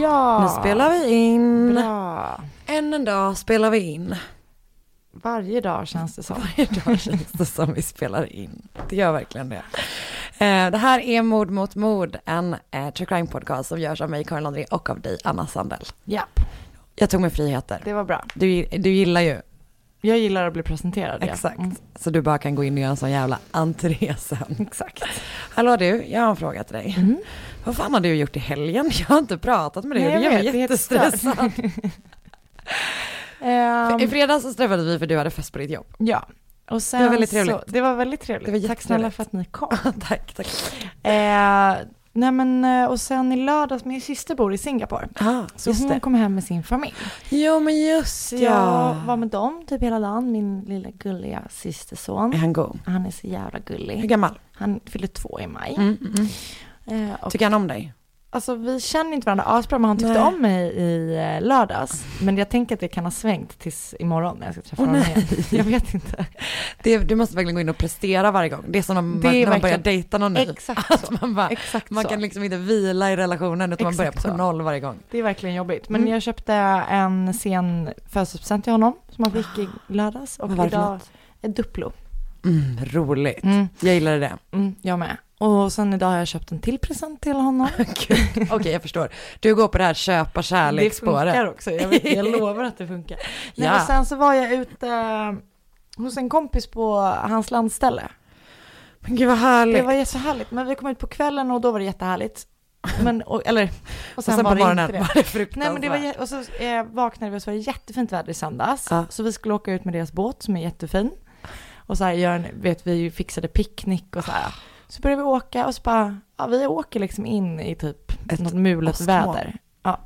Ja! Nu spelar vi in. Bra. Än en dag spelar vi in. Varje dag känns det som. Varje dag känns det som vi spelar in. Det gör verkligen det. Eh, Det här är Mord mot mord, en eh, true crime podcast som görs av mig, Karin Landry, och av dig, Anna Sandell. Japp, Jag tog mig friheter. det var bra. Du, du gillar ju, Jag gillar att bli presenterad. ja. exakt. Mm. Så du bara kan gå in och göra en sån jävla entré sen. Exakt. Hallå du, jag har en fråga till dig. Mm. Vad fan har du gjort i helgen? Jag har inte pratat med dig Nej, och det gör mig jättestressad. Ehm, I fredags så träffades vi för du hade fest på ditt jobb. ja, och sen Det var väldigt Så, trevligt. det var väldigt trevligt. Var Tack snälla för att ni kom. tack, tack. Eh, nej men, eh, och sen i lördags, min syster bor i Singapore. Ah, Så hon det. kom hem med sin familj. Jo men just ja. jag var med dem typ hela dagen, min lilla gulliga systerson. Är han god? Han är så jävla Hur gullig. gammal? Han fyllde två i maj. Mm, mm, mm. Eh, och, Tycker han om dig? Alltså vi känner inte varandra asbra, men han tyckte Nej. om mig i eh, lördags. Men jag tänker att det kan ha svängt tills imorgon när jag ska träffa honom nej. igen. Jag vet inte. Det, du måste verkligen gå in och prestera varje gång. Det är som när man, när man börjar dejta någon ny. Exakt Att så. man bara, Exakt man kan liksom inte vila i relationen utan man börjar Exakt på så. noll varje gång. Det är verkligen jobbigt. Men Mm. jag köpte en sen födelsedagspresent till honom som han fick i lördags. Och idag ett Duplo. Mm, roligt. Mm. Jag gillade det. Mm, jag med. Och sen idag har jag köpt en till present till honom. Okej jag förstår. Du går på det här köpa Det kärleksspåret. funkar också, jag, vet, jag lovar att det funkar. Nej, Ja. och sen så var jag ute eh, hos en kompis på hans landställe. Men gud vad härligt. Det var jättehärligt, men vi kom ut på kvällen och då var det jättehärligt. Men, och, eller, och och sen, sen, var på det morgonen inte det. var det fruktansvärt. Nej men det var, och så eh, vaknade vi och så var det jättefint väder i söndags. Ja. Så vi skulle åka ut med deras båt som är jättefin. Och så här, gör en, vet vi fixade picknick och så här. Så började vi åka och så bara, ja vi åker liksom in i typ Ett något mulet väder. Ja.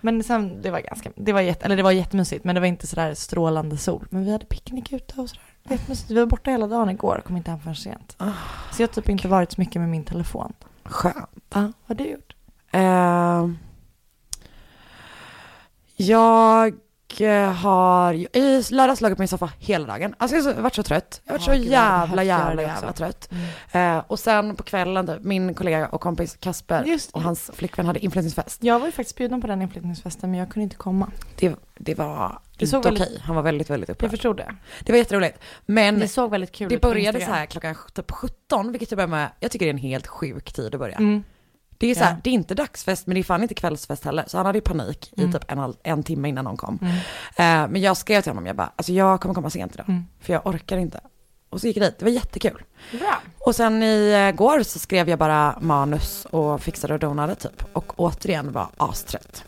Men sen, det var ganska, det var jätte, eller det var jättemysigt, men det var inte sådär strålande sol. Men vi hade picknick ute och sådär. Jättemysigt. Vi var borta hela dagen igår, kom inte hem förrän sent. Ah. Så jag har typ inte varit så mycket med min telefon. Skönt. Ja, vad har du gjort? Eh, jag har, i lördags legat på min soffa hela dagen. Alltså jag har varit så trött. Jag har varit så jag jävla, jävla, jävla trött. Eh, och sen på kvällen, min kollega och kompis Kasper och hans flickvän hade inflyttningsfest. Jag var ju faktiskt bjuden på den inflyttningsfesten, men jag kunde inte komma. Det, det var Det inte okej. Han var väldigt, väldigt Jag upprörd. förstod det. Det var jätteroligt. Men Det såg väldigt kul det började så här klockan typ 17, vilket jag börjar med, jag tycker det är en helt sjuk tid att börja. Mm. Det är så här, Ja. det är inte dagsfest men det är fan inte kvällsfest heller. Så han hade ju panik Mm. i typ en, en timme innan någon kom. Mm. Eh, men jag skrev till honom, jag bara, alltså jag kommer komma sent idag. Mm. För jag orkar inte. Och så gick jag dit, det var jättekul. Bra. Och sen igår så skrev jag bara manus och fixade och donade typ. Och återigen var astrött.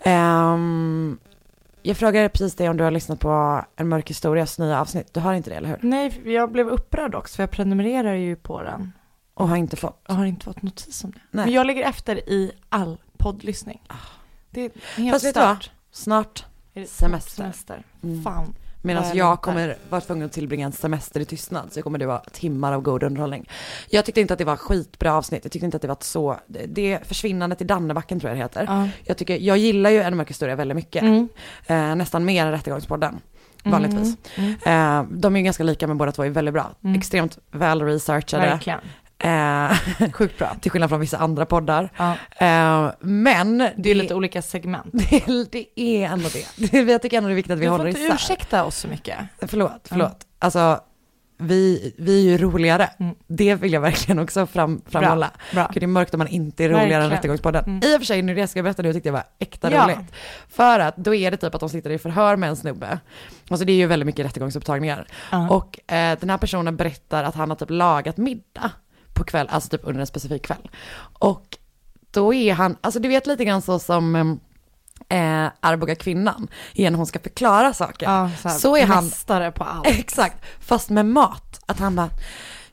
Ehm, jag frågade precis dig om du har lyssnat på En mörk historias nya avsnitt. Du har inte det, eller hur? Nej, jag blev upprörd också, för jag prenumererar ju på den. Och har inte fått? Jag har inte fått notis om det. Nej. Men jag ligger efter i all poddlyssning. Det är helt Fast vet du vad? Snart Semester. semester. Mm. Fan. Medan jag jag kommer vara tvungen att tillbringa en semester i tystnad så kommer det vara timmar av god underhållning. Jag tyckte inte att det var skitbra avsnitt, jag tyckte inte att det var så, det- är försvinnandet i Dannebacken tror jag det heter. Ja. Jag, tycker, jag gillar ju En mörk historia väldigt mycket, Mm. eh, nästan mer än Rättegångspodden. Vanligtvis. Mm. Mm. Eh, de är ju ganska lika men båda två är väldigt bra. Mm. Extremt väl researchade. Verkligen. Eh, Sjukt bra. till skillnad från vissa andra poddar. Ja. Eh, men Det är lite olika segment. det, är- det är ändå det. det. Jag tycker ändå det är viktigt att vi Du får håller inte isär. ursäkta oss så mycket. Förlåt, förlåt. Alltså, vi, vi är ju roligare. Mm. Det vill jag verkligen också fram, framhålla. Bra. Gud, det är mörkt om man inte är roligare än Verkligen. Rättegångspodden. Mm. I och för sig, nu det ska jag berätta nu tyckte jag var äkta Ja. roligt. För att då är det typ att de sitter i förhör med en snubbe. Alltså det är ju väldigt mycket rättegångsupptagningar. Ja. Och eh, den här personen berättar att han har typ lagat middag på kväll, alltså typ under en specifik kväll. Och då är han, alltså du vet lite grann så som eh, Arboga kvinnan, igen hon ska förklara saker. Ja, så, Så är han- Mästare på allt. Exakt, fast med mat. Att han bara,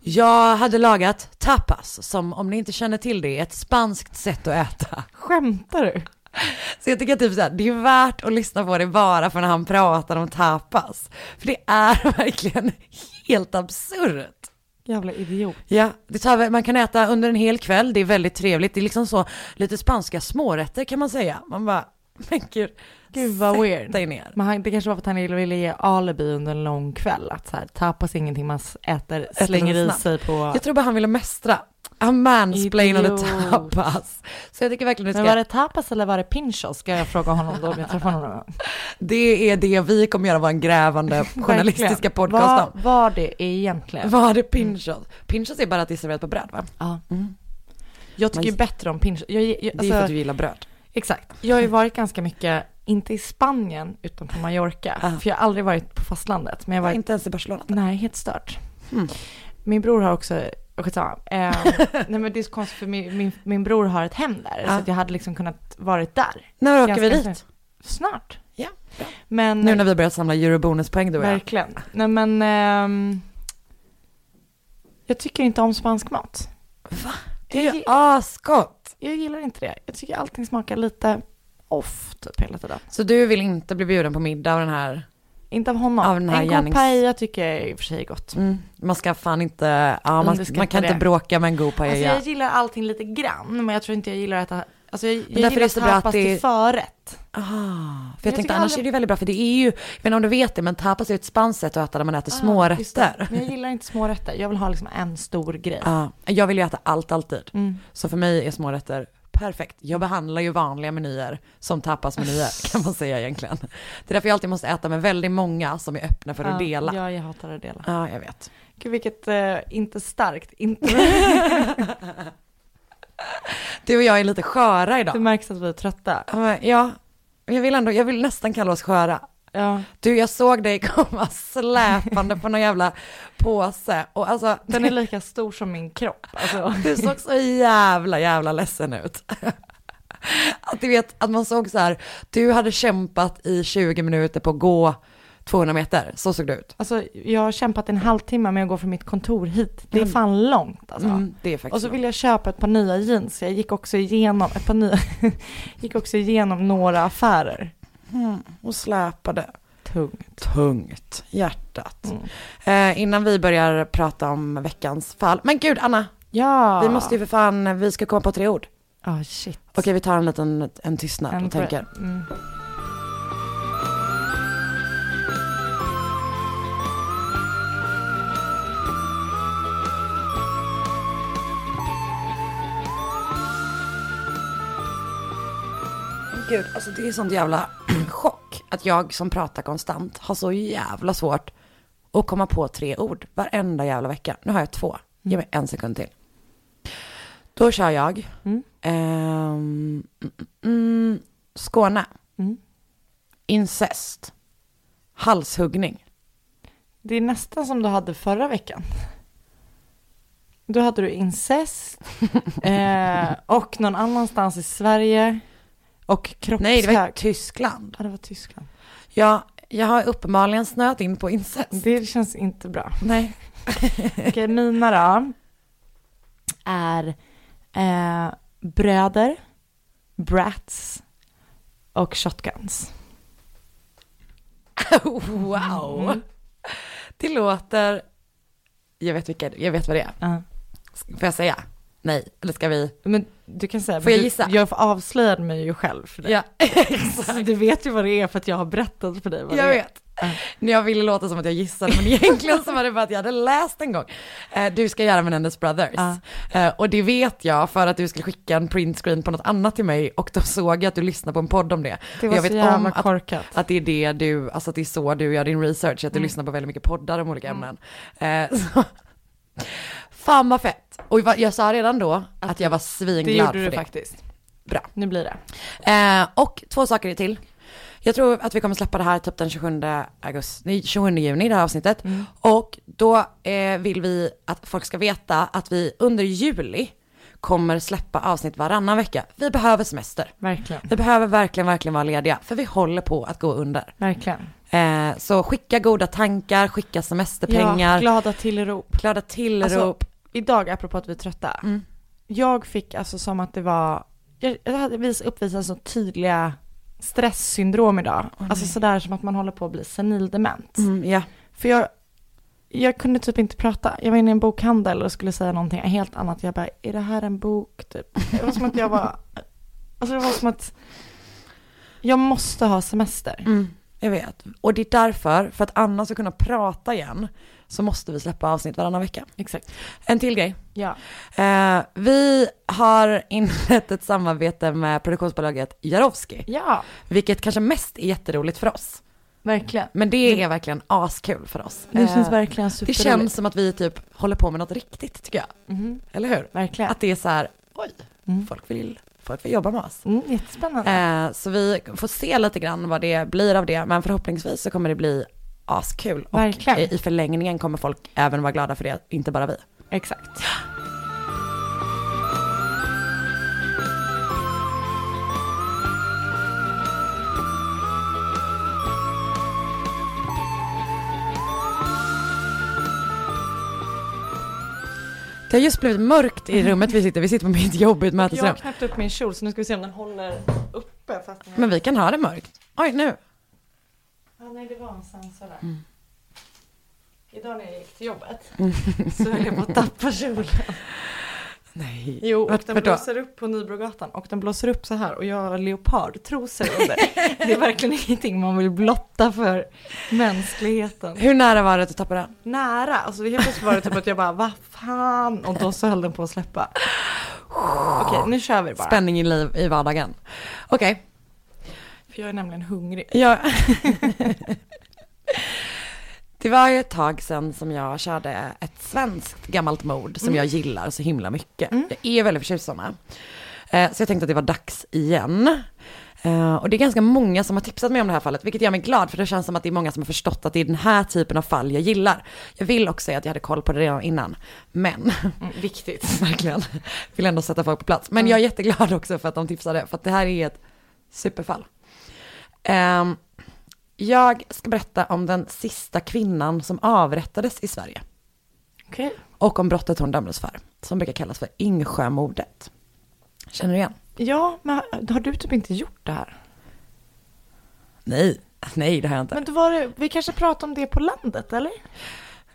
jag hade lagat tapas, som om ni inte känner till det är ett spanskt sätt att äta. Skämtar du? Så jag tycker typ så här, det är värt att lyssna på det bara för när han pratar om tapas. För det är verkligen helt absurt. Jävla idiot. Ja, det tar, man kan äta under en hel kväll, det är väldigt trevligt. Det är liksom så lite spanska smårätter kan man säga. Man bara, men gud, Gud vad sätt weird. dig ner. Men han, det kanske var för att han ville ge alibi under en lång kväll. Att så här, tapas ingenting man s- äter, slänger i sig på. Jag tror bara han ville mästra. Han mansplainade tapas. Så jag tycker verkligen du Men var ska, det tapas eller var det pinchos? Ska jag fråga honom då om jag träffar honom? det är det vi kommer göra vår grävande journalistiska podcast om. Vad var det egentligen? Vad är pinchos? Pinchos är bara att det är serverat på bröd va? Ja. Mm. Jag tycker ju bättre om pinchos. Jag, jag, Det är alltså, för att du gillar bröd. Exakt. Jag har ju varit ganska mycket, inte i Spanien, utan på Mallorca. Ah. För jag har aldrig varit på fastlandet. Men jag varit, Inte ens i Barcelona. nej, helt stört. Hmm. Min bror har också, skitsamma. Eh, nej men det är så konstigt för min, min, min bror har ett hem där. Så Ah. att jag hade liksom kunnat varit där. När åker vi dit? Snart. Ja, bra. Men, Nu när vi börjar samla eurobonuspoäng du och jag. verkligen. Nej men, ehm, jag tycker inte om spansk mat. Va? Det är Jag, ju asgott. jag gillar inte det. Jag tycker allting smakar lite off typ hela tiden. Så du vill inte bli bjuden på middag av den här? Inte av honom. Av en god gärnings- paella tycker jag i och för sig är gott. Mm. Man ska fan inte, ja, man, man kan inte det. bråka med en god Alltså paella. jag gillar allting lite grann, men jag tror inte jag gillar att äta, alltså jag, jag är gillar det så bra att tapas det- till förrätt. Ah, för jag, Jag tänkte annars aldrig- är det väldigt bra för det är ju, jag vet inte om du vet det, men tapas är ett spanskt sätt att äta där man äter Ah, smårätter. Men jag gillar inte smårätter, jag vill ha liksom en stor grej. Ja, jag vill ju äta allt alltid. Mm. Så för mig är smårätter perfekt. Jag behandlar ju vanliga menyer som tapasmenyer kan man säga egentligen. Det är därför jag alltid måste äta med väldigt många som är öppna för att dela. Ja, Ja, jag hatar att dela. jag vet. Gud vilket, eh, inte starkt, inte. Du och jag är lite sköra det idag. märks att vi är trötta. Ja, Ja, jag vill ändå, jag vill nästan kalla oss sköra. Ja, Du, jag såg dig komma släpande på någon jävla påse och alltså, den är lika stor som min kropp. Alltså. du såg så jävla, jävla ledsen ut. Att du vet, att man såg så här, du hade kämpat i 20 minuter på att gå 200 meter, så såg det ut. alltså jag har kämpat en halvtimme med att gå från mitt kontor hit. Det är Mm. fan långt alltså. Mm, det är faktiskt Och så så. vill jag köpa ett par nya jeans. Jag gick också igenom ett par nya, gick också igenom några affärer. Mm, och släpade. Tungt. Tungt, hjärtat. Mm. Eh, innan vi börjar prata om veckans fall. Men gud, Anna, Ja. vi måste ju för fan, vi ska komma på tre ord. Ja, shit. Okej, vi tar en liten en tystnad En och tänker. Mm. Gud, alltså det är sånt jävla chock att jag som pratar konstant har så jävla svårt att komma på tre ord varenda jävla vecka. Nu har jag två. Ge mig en sekund till. Då kör jag. Mm. Mm, mm, Skåne. Mm. Incest. Halshuggning. Det är nästan som du hade förra veckan. Då hade du incest eh, och någon annanstans i Sverige och kroppshög. Nej, det var Tyskland. Ja, det var Tyskland. Ja, jag har uppenbarligen snöat in på incest. Det känns inte bra. Nej. Okej, mina då är eh, bröder, brats och shotguns. wow. Mm. Det låter... Jag vet, vilka, jag vet vad det är. Ja. Får jag säga? Nej, eller ska vi? Men du kan säga, Får jag du, gissa? Jag avslöjade mig ju själv för det. Ja, Så Du vet ju vad det är för att jag har berättat för dig vad jag det är. vet. När jag ville låta som att jag gissade, men egentligen så var det bara att jag hade läst en gång. Eh, du ska göra Menendez Brothers. Eh, och det vet jag för att du skulle skicka en printscreen på något annat till mig och då såg jag att du lyssnade på en podd om det. Det var jag så vet jävla om att, korkat. att det är det du, alltså att det är så du gör din research, att du Mm. lyssnar på väldigt mycket poddar om olika Mm. ämnen. Så. Fan vad fett. Och jag sa redan då att jag var det svinglad gjorde för du det. faktiskt. Bra. Nu blir det. Eh, och två saker till. Jag tror att vi kommer släppa det här typ den 27 augusti, nej, 27 juni det här avsnittet. Mm. Och då eh, vill vi att folk ska veta att vi under juli kommer släppa avsnitt varannan vecka. Vi behöver semester. Verkligen. Vi behöver verkligen, verkligen vara lediga, för vi håller på att gå under. Verkligen. Eh, så skicka goda tankar, skicka semesterpengar, Ja, glada tillrop. glada tillrop. Idag, apropå att vi är trötta. Mm. Jag fick alltså som att det var, jag, jag hade vis, uppvisat så tydliga stresssyndrom idag. Åh, alltså sådär som att man håller på att bli senildement. Mm, ja. För jag, jag kunde typ inte prata. Jag var inne i en bokhandel och skulle säga någonting helt annat. Jag bara, är det här en bok? Typ. Det var som att jag var, alltså det var som att jag måste ha semester. Mm. Jag vet. Och det är därför, för att Anna ska kunna prata igen, så måste vi släppa avsnitt varannan vecka. Exakt. En till grej. Ja. Eh, vi har inlett ett samarbete med produktionsbolaget Jarowski, Ja, vilket kanske mest är jätteroligt för oss. verkligen. Men det är verkligen askul för oss. Det känns Eh, verkligen det superroligt. känns som att vi typ håller på med något riktigt tycker jag. Mhm, Eller hur? Verkligen. Att det är så här, oj, Mm. folk vill, folk vill jobba med oss. Mm, jättespännande. Eh, så vi får se lite grann vad det blir av det, men förhoppningsvis så kommer det bli askul. Och Verkligen. i förlängningen kommer folk även vara glada för det, inte bara vi. Exakt. Det har just blivit mörkt i rummet vi sitter, vi sitter på mitt jobb i ett Jag mötesrum. har knäppt upp min kjol så nu ska vi se om den håller uppe. Fast den Men vi kan ha det mörkt. Oj, nu. Ja, nej, det var en sensor där. Mm. Idag när jag gick till jobbet så höll jag på att tappa kjolen. Nej. Jo, och Vart- den vart då? blåser upp på Nybrogatan och den blåser upp så här och jag har leopardtrosor under. det är verkligen ingenting man vill blotta för mänskligheten. Hur nära var det att du tappade den? Nära, alltså helt plötsligt var det typ att jag bara, vad fan? Och då så höll den på att släppa. Okej, nu kör vi bara. Spänning i liv i vardagen. Okej, För jag är nämligen hungrig. jag... Det var ju ett tag sedan som jag körde ett svenskt gammalt mord som Mm. jag gillar så himla mycket. Mm. Jag är väldigt förtjust i sådana. Eh, Så jag tänkte att det var dags igen. Eh, Och det är ganska många som har tipsat mig om det här fallet, vilket gör mig glad för det känns som att det är många som har förstått att det är den här typen av fall jag gillar. Jag vill också säga att jag hade koll på det redan innan, men Mm, viktigt. verkligen vill ändå sätta folk på plats. Men Mm. jag är jätteglad också för att de tipsade, för att det här är ett superfall. Ehm, jag ska berätta om den sista kvinnan som avrättades i Sverige Okej. och om brottet hon dömdes för, som brukar kallas för Yngsjömordet. Känner du igen? Ja, men har du typ inte gjort det här? Nej, nej det har jag inte. Men då var det, vi kanske pratar om det på landet, eller?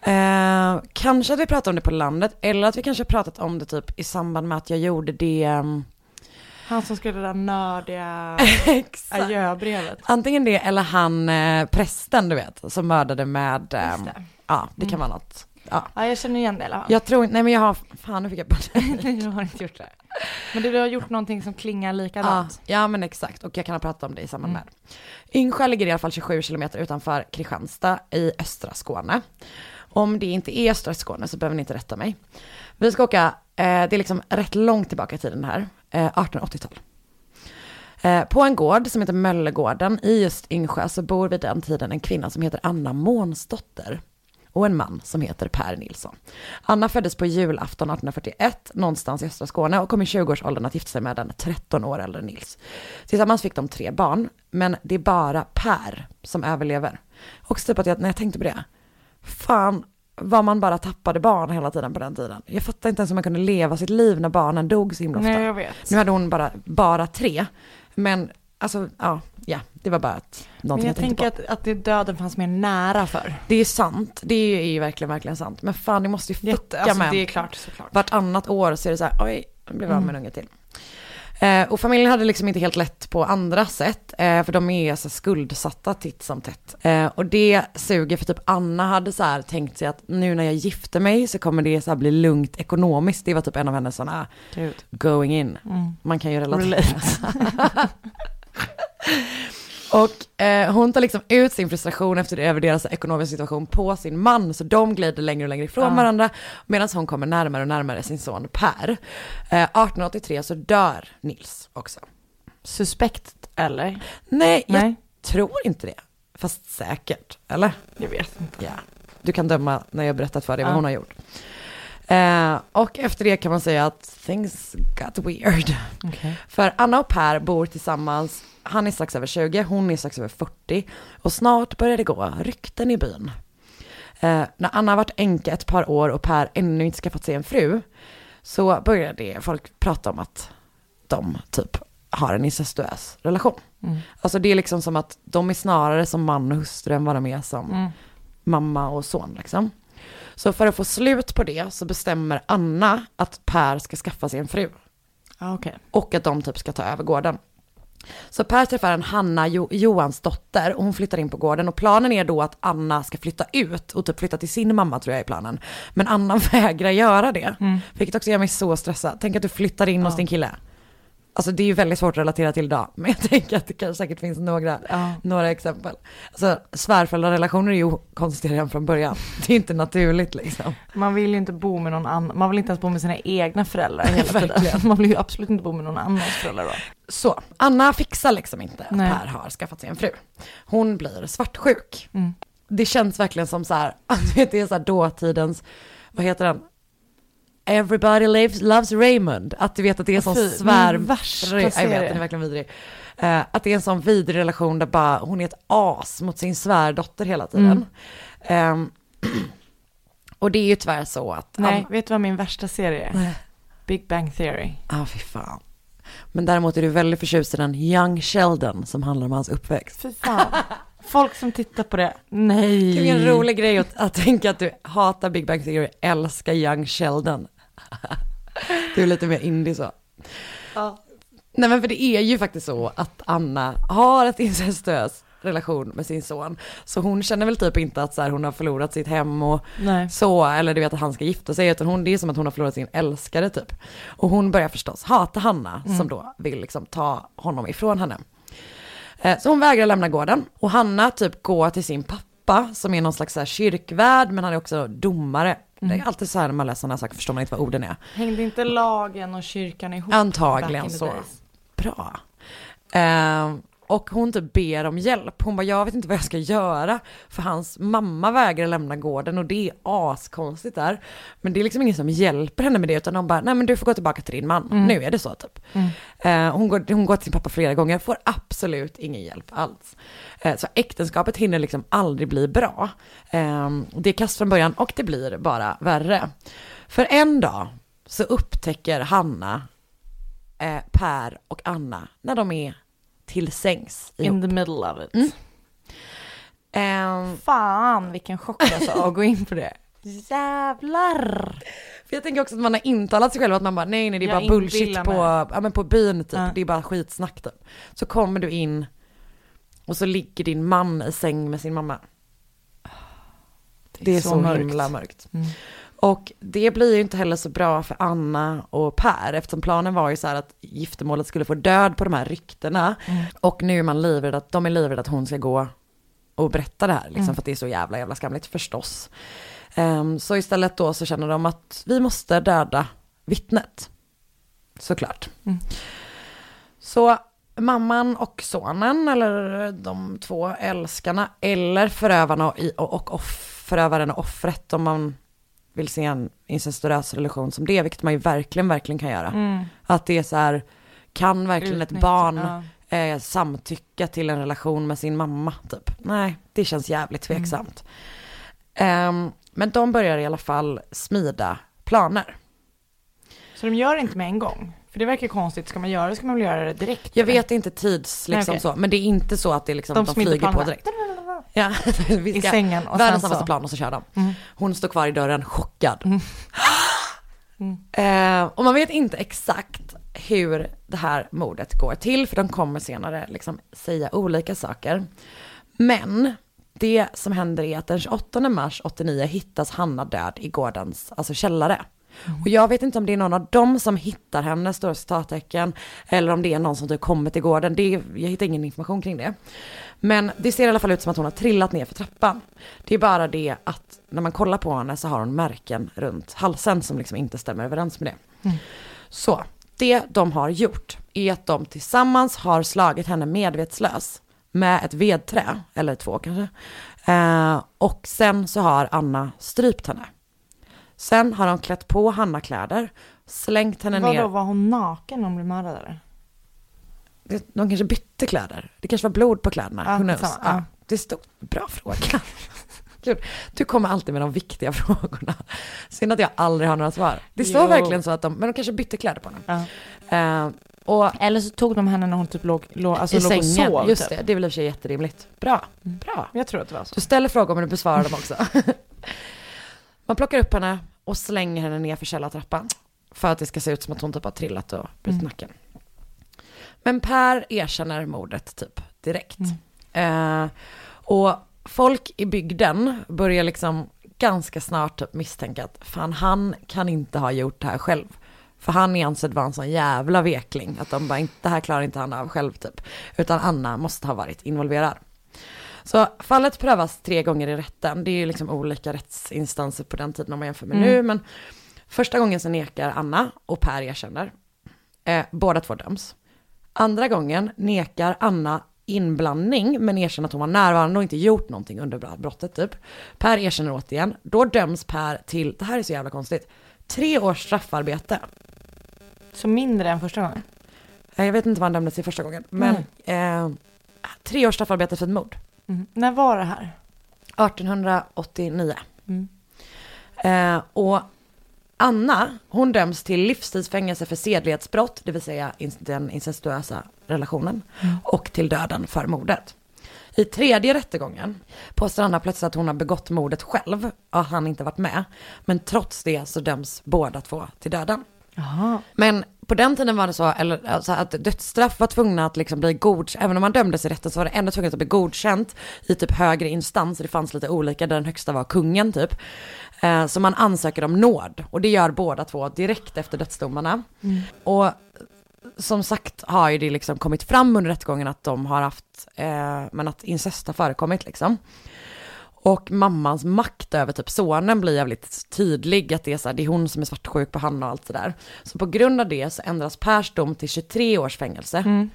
Eh, kanske att vi pratar om det på landet, eller att vi kanske pratat om det typ i samband med att jag gjorde det. Han som skrev det där nördiga adjöbrevet. Antingen det eller han eh, prästen du vet, som mördade med, Just ehm, det. ja det kan Mm. vara något. Ja. Ja, jag känner igen det i alla fall. Jag tror nej men jag har, fan nu fick jag bara jag har inte gjort det. Men du har gjort någonting som klingar ja, likadant. ja men exakt, och jag kan ha pratat om det i samband Mm. med. Yngsjö ligger i alla fall 27 kilometer utanför Kristianstad i östra Skåne. Om det inte är östra Skåne så behöver ni inte rätta mig. Vi ska åka, eh, det är liksom rätt långt tillbaka i tiden här, eh, 1880-tal. Eh, på en gård som heter Möllegården i just Yngsjö så bor vid den tiden en kvinna som heter Anna Månsdotter och en man som heter Per Nilsson. Anna föddes på julafton 1841 någonstans i östra Skåne och kom i 20-årsåldern att gifta sig med den 13 år äldre Nils. Tillsammans fick de tre barn, men det är bara Per som överlever. Och typ att jag, när jag tänkte på det, fan vad man bara tappade barn hela tiden på den tiden. Jag fattar inte ens hur man kunde leva sitt liv när barnen dog så himla ofta. Nej, jag vet. Nu hade hon bara, bara tre, men alltså ja, ja, det var bara ett, Men någonting jag, jag tänkte tänker på. att, att det döden fanns mer nära för. Det är sant, det är ju verkligen, verkligen sant. Men fan, det måste ju fucka alltså, med. det är klart, såklart. Vartannat år så är det så här, oj, nu blev jag av med en Mm. unge till. Eh, och familjen hade liksom inte helt lätt på andra sätt, eh, för de är så skuldsatta titt som tätt. Eh, och det suger för typ Anna hade så här tänkt sig att nu när jag gifter mig så kommer det så här bli lugnt ekonomiskt. Det var typ en av hennes sådana going in. Mm. Man kan ju relatera. Och eh, hon tar liksom ut sin frustration efter över deras ekonomiska situation på sin man, så de glider längre och längre ifrån Ja. varandra, medan hon kommer närmare och närmare sin son Per. Eh, 1883 så dör Nils också. Suspekt, eller? Nej, jag Nej, tror inte det. Fast säkert, eller? jag vet inte. Ja. Du kan döma när jag berättat för dig vad Ja. hon har gjort. Eh, och efter det kan man säga att things got weird. Okay. För Anna och Per bor tillsammans, han är strax över 20, hon är strax över 40 och snart börjar det gå rykten i byn. Eh, när Anna har varit änka ett par år och Per ännu inte skaffat sig en fru så börjar det folk prata om att de typ har en incestuös relation. Mm. Alltså det är liksom som att de är snarare som man och hustru än vad de är som Mm. mamma och son liksom. Så för att få slut på det så bestämmer Anna att Per ska skaffa sig en fru Ja, okej. och att de typ ska ta över gården. Så Per träffar en Hanna jo Johans dotter och hon flyttar in på gården och planen är då att Anna ska flytta ut och typ flytta till sin mamma tror jag är planen. Men Anna vägrar göra det, Mm. vilket också gör mig så stressad. Tänk att du flyttar in hos Ja. din kille. Alltså det är ju väldigt svårt att relatera till idag, men jag tänker att det kanske säkert finns några, Ja. några exempel. Alltså svärföräldrarelationer är ju konstiga redan från början. Det är inte naturligt liksom. Man vill ju inte bo med någon annan, man vill inte ens bo med sina egna föräldrar hela tiden. Man vill ju absolut inte bo med någon annans föräldrar då. Så, Anna fixar liksom inte att Nej. Per har skaffat sig en fru. Hon blir svartsjuk. Mm. Det känns verkligen som så här, det är så här dåtidens, vad heter den? Everybody lives, loves Raymond. Att du vet att det är en sån Fy, svär... värsta jag vet, den är verkligen vidrig. Eh, att det är en sån vidrig relation där bara hon är ett as mot sin svärdotter hela tiden. Ehm, och det är ju tyvärr så att... Nej, vet du vad min värsta serie är? Nej. Big Bang Theory. Ja, ah, fy fan. Men däremot är du väldigt förtjust i den Young Sheldon som handlar om hans uppväxt. Fy fan. Folk som tittar på det, nej. Det är en rolig grej att, att tänka att du hatar Big Bang Theory, älskar Young Sheldon. Du är lite mer indie så. Ja. Nej men för det är ju faktiskt så att Anna har ett incestuös relation med sin son. Så hon känner väl typ inte att så här, hon har förlorat sitt hem och Nej. så, eller du vet att han ska gifta sig, utan hon, det är som att hon har förlorat sin älskare typ. Och hon börjar förstås hata Hanna som då vill liksom ta honom ifrån henne. Eh, Så hon vägrar lämna gården och Hanna typ går till sin pappa som är någon slags så här kyrkvärd men han är också domare. Det är alltid så här när man läser sådana saker förstår man inte vad orden är. Hängde inte lagen och kyrkan ihop? Antagligen så. Bra. Eh, och hon typ ber om hjälp. Hon bara, jag vet inte vad jag ska göra. För hans mamma vägrar lämna gården och det är askonstigt där. Men det är liksom ingen som hjälper henne med det utan de bara, nej men du får gå tillbaka till din man. Nu är det så typ. Eh, hon, går, hon går till sin pappa flera gånger, får absolut ingen hjälp alls. Eh, så äktenskapet hinner liksom aldrig bli bra. Eh, det är kast från början och det blir bara värre. För en dag så upptäcker Hanna eh, Per och Anna när de är till sängs ihop. In the middle of it. Mm. Ehm, Fan vilken chock alltså att gå in på det. Jävlar. för jag tänker också att man har intalat sig själv att man bara nej nej det är Jag bara bullshit på, ja, men på byn typ, Ja. det är bara skitsnack typ. Så kommer du in och så ligger din man i säng med sin mamma. Det är, så, mörkt. himla mörkt. Mm. Och det blir ju inte heller så bra för Anna och Per eftersom planen var ju så här att giftermålet skulle få död på de här ryktena. Mm. Och nu är man livrädd att, de är livrädda att hon ska gå och berätta det här liksom Mm. för att det är så jävla jävla skamligt förstås. Ehm, så istället då så känner de att vi måste döda vittnet. Såklart. Mm. Så mamman och sonen, eller de två älskarna, eller förövarna och, och, och off, förövaren och offret om man vill se en incestuös relation som det, vilket man ju verkligen, verkligen kan göra. Mm. Att det är så här, kan verkligen ett Utnyttja, barn ja. eh, samtycka till en relation med sin mamma typ? Nej, det känns jävligt tveksamt. Ehm, men de börjar i alla fall smida planer. Så de gör det inte med en gång? För det verkar konstigt, ska man göra det ska man väl göra det direkt? Jag eller? vet inte tids liksom Nej, okej. så, men det är inte så att det liksom, de, de flyger på direkt. Ja, vi I ska, sängen och världens sen snabbaste så. plan och så kör de. Mm. Hon står kvar i dörren chockad. Mm. Mm. Eh, och man vet inte exakt hur det här mordet går till, för de kommer senare liksom säga olika saker. Men det som händer är att den 28 mars 89 hittas Hanna död i gårdens alltså källare. Och jag vet inte om det är någon av dem som hittar henne, står citattecken, eller om det är någon som typ kommer till gården. Det jag hittar ingen information kring det. Men det ser i alla fall ut som att hon har trillat ner för trappan. Det är bara det att när man kollar på henne så har hon märken runt halsen som liksom inte stämmer överens med det. Mm. Så det de har gjort är att de tillsammans har slagit henne medvetslös med ett vedträ, eller två kanske. Eh, och sen så har Anna strypt henne. Sen har de klätt på Hanna kläder, slängt henne Vadå, ner. var hon naken när hon blev mördad eller? De kanske bytte kläder. Det kanske var blod på kläderna. Ja, Who knows? samma, Ja, det stod, bra fråga. Du kommer alltid med de viktiga frågorna. Synd att jag aldrig har några svar. Det står Jo. verkligen så att de, men de kanske bytte kläder på henne. Ja. Eh, och Eller så tog de henne när hon typ låg, låg, alltså i låg och sängen, sov. just typ. det, det är väl i och för sig jätterimligt. Bra, Mm. bra. Jag tror att det var så. Du ställer frågor men du besvarar dem också. Man plockar upp henne och slänger henne ner för källartrappan. För att det ska se ut som att hon typ har trillat och brutit Mm. nacken. Men Per erkänner mordet typ direkt. Eh, och folk i bygden börjar liksom ganska snart typ misstänka att fan han kan inte ha gjort det här själv. För han är ansedd vara en sån jävla vekling att de bara det här klarar inte han av själv typ. Utan Anna måste ha varit involverad. Så fallet prövas tre gånger i rätten. Det är ju liksom olika rättsinstanser på den tiden om man jämför med Mm. nu. Men första gången så nekar Anna och Per erkänner. Eh, båda två döms. Andra gången nekar Anna inblandning men erkänner att hon var närvarande och inte gjort någonting under brottet typ. Per erkänner återigen. Då döms Per till, det här är så jävla konstigt, tre års straffarbete. Så mindre än första gången? Jag vet inte vad han dömdes till första gången, men eh, tre års straffarbete för ett mord. Mm. När var det här? 1889. Mm. Eh, och Anna, hon döms till livstidsfängelse för sedlighetsbrott, det vill säga den incestuösa relationen, och till döden för mordet. I tredje rättegången påstår Anna plötsligt att hon har begått mordet själv och han inte varit med. Men trots det så döms båda två till döden. Jaha. Men på den tiden var det så, eller, alltså, att dödsstraff var tvungna att liksom bli godkänt, även om man dömdes i rätten så var det ändå tvunget att bli godkänt i typ högre instans, det fanns lite olika, där den högsta var kungen typ. Eh, så man ansöker om nåd, och det gör båda två direkt efter dödsdomarna. Och som sagt har ju det liksom kommit fram under rättegången att de har haft, eh, men att incest har förekommit liksom. Och mammans makt över typ sonen blir jävligt tydlig, att det är, så här, det är hon som är svartsjuk på han och allt sådär. Så på grund av det så ändras Pers dom till 23 års fängelse. Mm.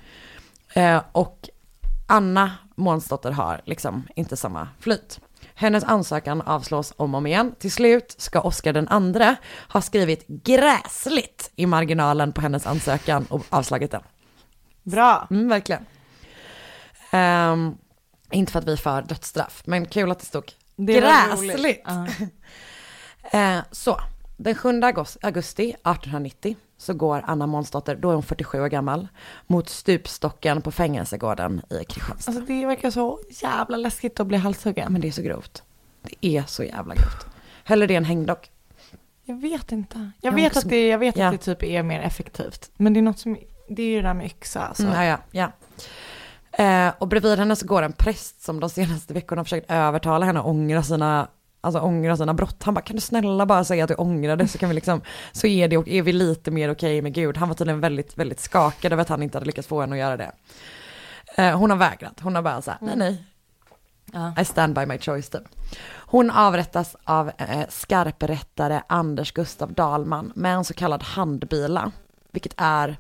Eh, och Anna Månsdotter har liksom inte samma flyt. Hennes ansökan avslås om och om igen. Till slut ska Oscar den andre ha skrivit gräsligt i marginalen på hennes ansökan och avslagit den. Bra. Mm, verkligen. Ehm, inte för att vi är för dödsstraff, men kul att det stod Det gräsligt. Eh, så, den 7 augusti, augusti 1890 så går Anna Månsdotter, då är hon 47 år gammal, mot stupstocken på fängelsegården i Kristianstad. Alltså det verkar så jävla läskigt att bli halshuggen. Men det är så grovt. Det är så jävla grovt. Hellre det än hängdock. Jag vet inte. Jag Jag vet, också- att, det, jag vet Ja. att det typ är mer effektivt. Men det är något som, det är ju det där med yxa alltså. Mm, ja, ja. Eh, och bredvid henne så går en präst som de senaste veckorna har försökt övertala henne att ångra sina, alltså ångra sina brott. Han bara, kan du snälla bara säga att du ångrar det så kan vi liksom, så är, det, är vi lite mer okej med Gud. Han var tydligen väldigt, väldigt skakad över att han inte hade lyckats få henne att göra det. Eh, hon har vägrat, hon har bara sagt, nej nej, Ja. I stand by my choice typ. Hon avrättas av eh, skarprättare Anders Gustav Dahlman med en så kallad handbila, vilket är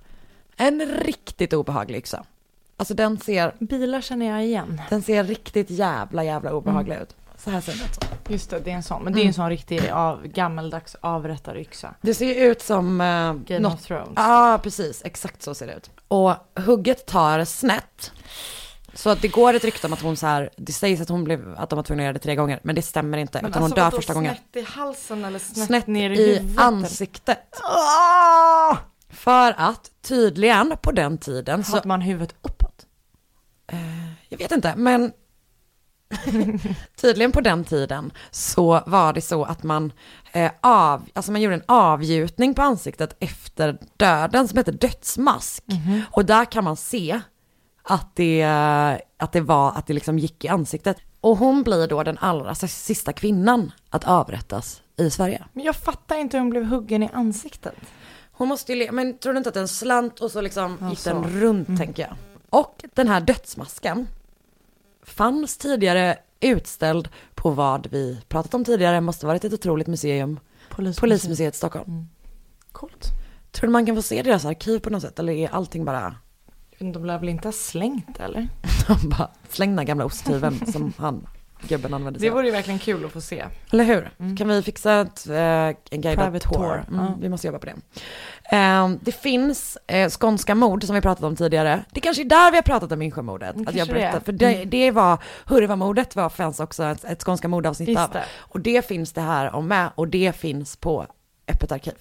en riktigt obehaglig yxa. Alltså den ser, Bilar känner jag igen. den ser riktigt jävla jävla obehaglig ut. Så här ser den ut. Just det, det är en sån. Men det är en sån riktig av, gammeldags avrättaryxa. Det ser ju ut som eh, Game något of Thrones. Ja, precis. Exakt så ser det ut. Och hugget tar snett. Så att det går ett rykte om att hon så här, det sägs att hon blev, att de var tvungna att göra det tre gånger, men det stämmer inte. utan hon dör första gången. alltså, Snett i halsen eller snett, Snett ner i, i ansiktet. Ah! För att tydligen på den tiden så, Hade man huvudet uppåt? Jag vet inte, men tydligen på den tiden så var det så att man eh, av, alltså man gjorde en avgjutning på ansiktet efter döden som heter dödsmask. Och där kan man se att det, att det var, att det liksom gick i ansiktet. Och hon blir då den allra sista kvinnan att avrättas i Sverige. Men jag fattar inte hur hon blev huggen i ansiktet. Hon måste ju, men tror du inte att den slant och så liksom Ja, gick den runt tänker jag. Och den här dödsmasken fanns tidigare utställd på vad vi pratat om tidigare, måste varit ett otroligt museum, Polismuseet. Polismuseet i Stockholm. Coolt. Tror du man kan få se deras arkiv på något sätt eller är allting bara, De lär väl inte ha slängt eller? de bara släng den gamla osthyveln som han, gubben använde sig Det vore ju verkligen kul att få se. Eller hur? Mm. Kan vi fixa ett, eh, en guidad tour? tour, Mm, ja. Vi måste jobba på det. Eh, det finns eh, skånska mord som vi pratat om tidigare. Det kanske är där vi har pratat om Yngsjömordet. Mm, Att jag berättat, för det, Mm. det var, Hurvamordet var, fanns också ett, ett skånska mordavsnitt av. Och det finns det här om med och det finns på Öppet arkiv.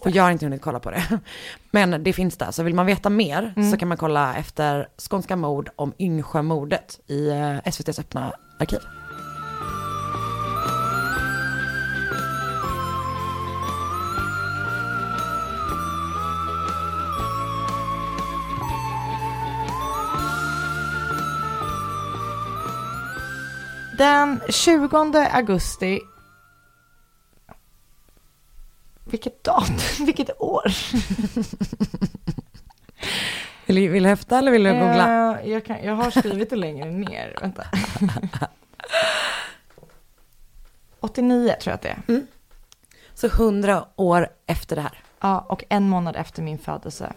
Och jag har inte hunnit kolla på det. Men det finns där, så vill man veta mer Mm. så kan man kolla efter skånska mord om Yngsjömordet i eh, SVTs öppna arkiv. Den 20 augusti... Vilket datum? Vilket år? Vill, vill du häfta eller vill du googla? Eh, jag, kan, jag har skrivit det längre ner, vänta. 89 tror jag att det är. Mm. Så hundra år efter det här. Ja, och en månad efter min födelse.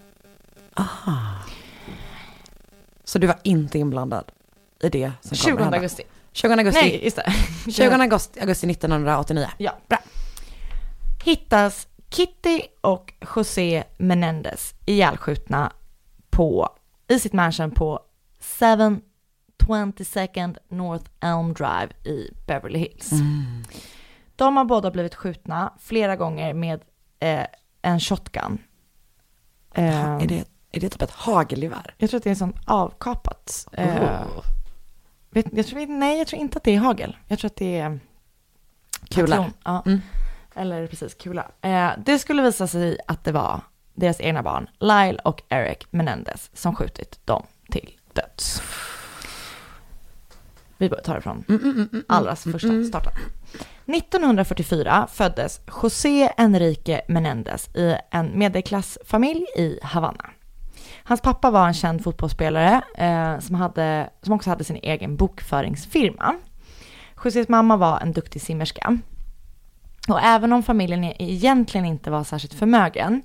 Så du var inte inblandad i det som 20 kommer augusti. 20 augusti. Nej, just det. 20 augusti, augusti 1989. Ja, bra. Hittas Kitty och José Menendez ihjälskjutna på, i sitt mansion på 722nd North Elm Drive i Beverly Hills. De har båda blivit skjutna flera gånger med eh, en shotgun. Eh, Är, det, är det typ ett hagelgevär? Jag tror att det är sånt avkapat. Eh, Oh. vet, jag tror, nej, jag tror inte att det är hagel. Jag tror att det är patron. Ja. Mm. Eller precis, kula. Eh, det skulle visa sig att det var deras egna barn, Lyle och Eric Menendez, som skjutit dem till döds. Vi börjar ta det från Mm, mm, mm, allra första starten. 1944 föddes José Enrique Menendez i en medelklassfamilj i Havanna. Hans pappa var en känd fotbollsspelare eh, som, hade, som också hade sin egen bokföringsfirma. Josés mamma var en duktig simmerska. Och även om familjen egentligen inte var särskilt förmögen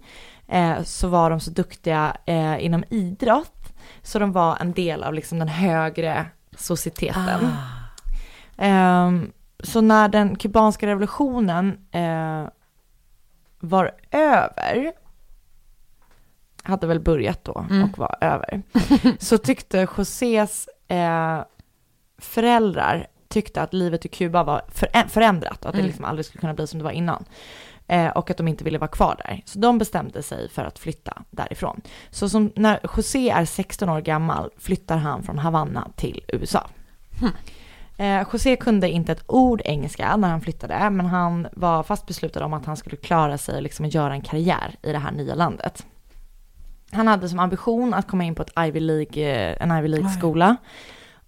eh, så var de så duktiga eh, inom idrott så de var en del av liksom den högre societeten. Ah. Ehm, så när den kubanska revolutionen eh, var över, hade väl börjat då Mm. och var över, så tyckte Josés eh, föräldrar tyckte att livet i Kuba var för, förändrat och att det Mm. liksom aldrig skulle kunna bli som det var innan. Eh, och att de inte ville vara kvar där. Så de bestämde sig för att flytta därifrån. Så som när José är 16 år gammal flyttar han från Havanna till USA. Eh, José kunde inte ett ord engelska när han flyttade, men han var fast beslutad om att han skulle klara sig och liksom göra en karriär i det här nya landet. Han hade som ambition att komma in på ett Ivy League, eh, en Ivy League-skola.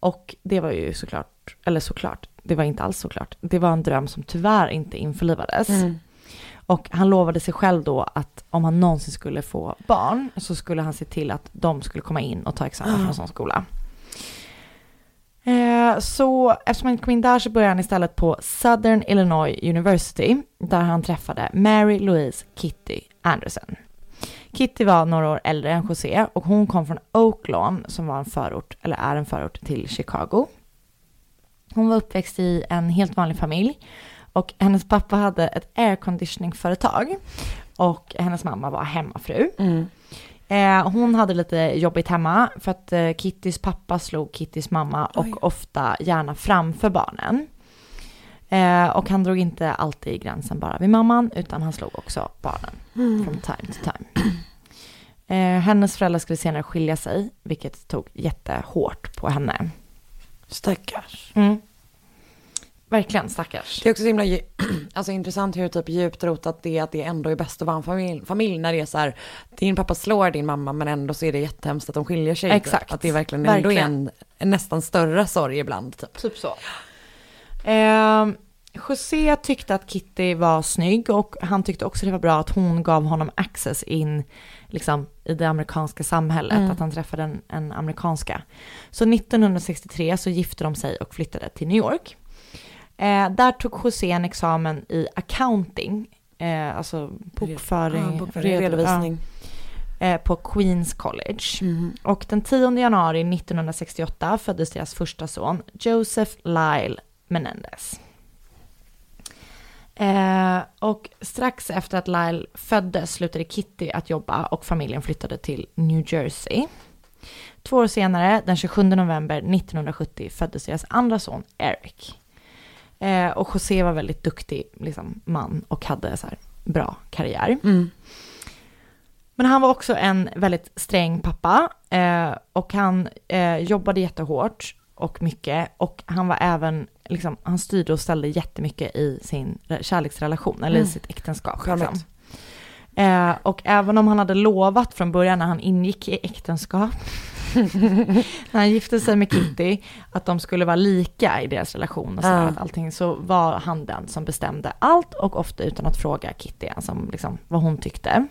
Och det var ju såklart, eller såklart, det var inte alls såklart. Det var en dröm som tyvärr inte införlivades. Mm. Och han lovade sig själv då att om han någonsin skulle få barn så skulle han se till att de skulle komma in och ta examen från en sån skola. Eh, så eftersom han inte kom in där så började han istället på Southern Illinois University där han träffade Mary Louise Kitty Anderson. Kitty var några år äldre än José och hon kom från Oaklawn som var en förort, eller är en förort till Chicago. Hon var uppväxt i en helt vanlig familj och hennes pappa hade ett airconditioningföretag och hennes mamma var hemmafru. Mm. Eh, hon hade lite jobbigt hemma för att eh, Kittys pappa slog Kittys mamma och Oj. ofta gärna framför barnen. Eh, och han drog inte alltid gränsen bara vid mamman utan han slog också barnen from time to time. Hennes föräldrar skulle senare skilja sig vilket tog jättehårt på henne. Stackars. Mm. Verkligen stackars. Det är också så himla alltså, intressant hur typ djupt rotat det är att det ändå är bäst att vara en familj, familj när det är så här, din pappa slår din mamma men ändå så är det jättehemskt att de skiljer sig. Exakt. Att det verkligen ändå är Verkligen. en, en nästan större sorg ibland typ. Typ så. Eh, José tyckte att Kitty var snygg och han tyckte också det var bra att hon gav honom access in liksom, i det amerikanska samhället, Mm. att han träffade en, en amerikanska. Så 1963 så gifte de sig och flyttade till New York. Eh, där tog José en examen i accounting, eh, alltså bokföring, Ja, bokföring, red- redovisning. ja, eh, på Queens College. Mm. Och den 10 januari 1968 föddes deras första son, Joseph Lyle Menendez. Eh, och strax efter att Lyle föddes slutade Kitty att jobba och familjen flyttade till New Jersey. Två år senare, den 27 november 1970, föddes deras andra son Eric. Eh, och José var väldigt duktig liksom, man och hade så här, bra karriär. Mm. Men han var också en väldigt sträng pappa eh, och han eh, jobbade jättehårt och mycket och han var även, liksom, han styrde och ställde jättemycket i sin re- kärleksrelation eller i Mm. sitt äktenskap. Liksom. Eh, och även om han hade lovat från början när han ingick i äktenskap när han gifte sig med Kitty, att de skulle vara lika i deras relation och sådär, Ja. att allting, så var han den som bestämde allt och ofta utan att fråga Kitty om liksom, vad hon tyckte.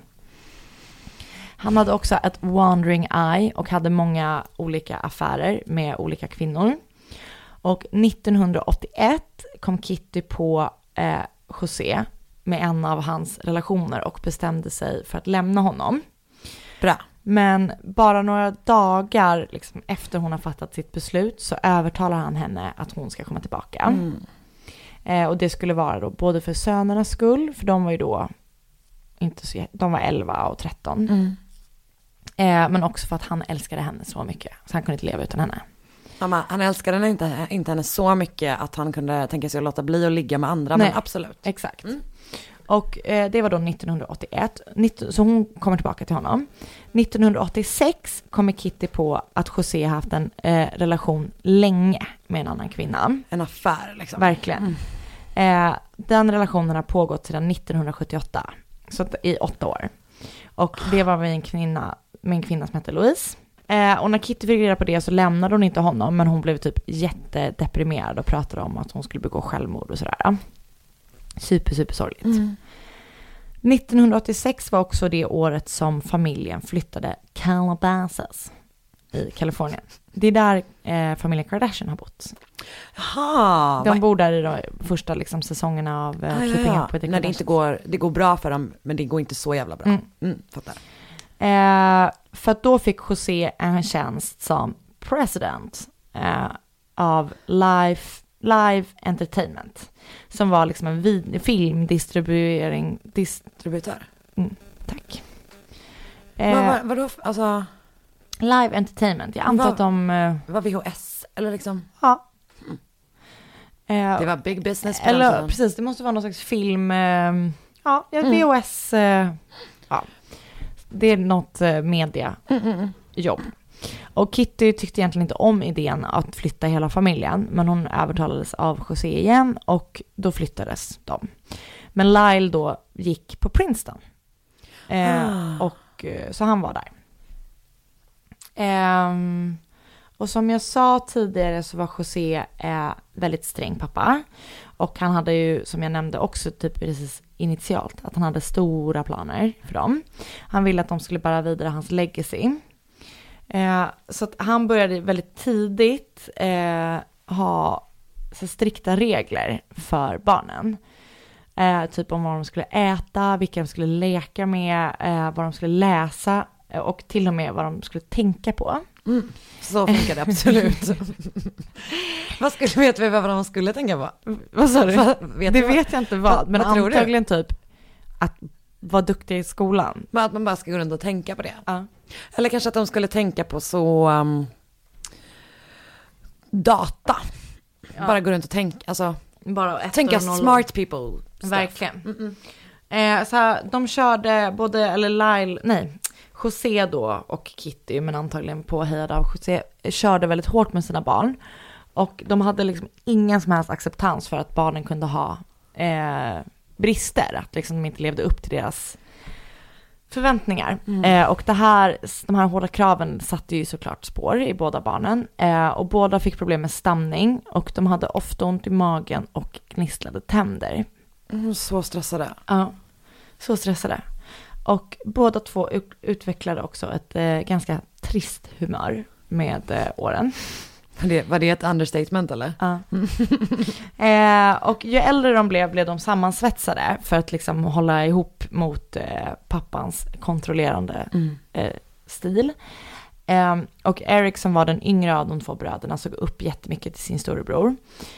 Han hade också ett wandering eye och hade många olika affärer med olika kvinnor. Och 1981 kom Kitty på eh, José med en av hans relationer och bestämde sig för att lämna honom. Bra. Men bara några dagar liksom, efter hon har fattat sitt beslut så övertalar han henne att hon ska komma tillbaka. Mm. Eh, och det skulle vara då både för sönernas skull, för de var ju då inte så, de var 11 och 13. Mm. Eh, men också för att han älskade henne så mycket, så han kunde inte leva utan henne. Mamma, han älskade henne inte, inte henne så mycket att han kunde tänka sig att låta bli att ligga med andra, Nej. men absolut. Exakt. Mm. Och eh, det var då 1981, Nitt- så hon kommer tillbaka till honom. 1986 kommer Kitty på att José haft en eh, relation länge med en annan kvinna. En affär liksom. Verkligen. Eh, den relationen har pågått sedan 1978, så i åtta år. Och det var med en kvinna, med en kvinna som hette Louise. Eh, och när Kitty fick reda på det så lämnade hon inte honom, men hon blev typ jättedeprimerad och pratade om att hon skulle begå självmord och sådär. Super, super sorgligt. Mm. 1986 var också det året som familjen flyttade Calabasas i Kalifornien. Det är där eh, familjen Kardashian har bott. Jaha, De bor där i de första liksom, säsongerna av eh, Ah, Keeping ja. Up with the När det inte går, det går bra för dem, men det går inte så jävla bra. Mm. Mm, fattar. Eh, för att då fick José en tjänst som president eh, av Life, Live Entertainment. Som var liksom en vid- filmdistribuering, dis, Distributör. tack. Vad, Eh, vad, vadå, för- alltså, live Entertainment, jag antar Vad- att de, eh, var VHS eller liksom? ja. Eh, Det var big business på Eller precis, det måste vara någon slags film, eh, ja, Mm. VHS, eh, ja. Det är något mediajobb. Och Kitty tyckte egentligen inte om idén att flytta hela familjen, men hon övertalades av José igen och då flyttades de. Men Lyle då gick på Princeton. Eh, Ah. och, eh, så han var där. Ehm, och som jag sa tidigare så var José eh, väldigt sträng pappa. Och han hade ju, som jag nämnde också typ precis initialt, att han hade stora planer för dem. Han ville att de skulle bära vidare hans legacy. Eh, så att han började väldigt tidigt eh, ha så strikta regler för barnen. Eh, typ om vad de skulle äta, vilka de skulle leka med, eh, vad de skulle läsa eh, och till och med vad de skulle tänka på. Mm. Så funkar det absolut. vad skulle, vet vi vad de skulle tänka på? Vad sa du? Vet det vad? vet jag inte vad, men tror du? antagligen typ att vara duktig i skolan. Men Att man bara ska gå runt och tänka på det. Ja. Eller kanske att de skulle tänka på så um, data. Ja. Bara gå runt och tänka, alltså Bara tänka smart people. stuff. Verkligen. Mm-mm. Eh, så här, de körde både, eller Lyle, nej, José då och Kitty, men antagligen påhejade av José, körde väldigt hårt med sina barn. Och de hade liksom ingen som helst acceptans för att barnen kunde ha eh, brister, att liksom de inte levde upp till deras förväntningar. Mm. Eh, och det här, de här hårda kraven satte ju såklart spår i båda barnen. Eh, och båda fick problem med stamning och de hade ofta ont i magen och gnisslade tänder. Mm, så stressade. Ja, så stressade. Och båda två ut- utvecklade också ett eh, ganska trist humör med eh, åren. Det, var det ett understatement eller? Ja. eh, och ju äldre de blev, blev de sammansvetsade för att liksom hålla ihop mot eh, pappans kontrollerande Mm. eh, stil. Eh, och Eric som var den yngre av de två bröderna såg upp jättemycket till sin storebror.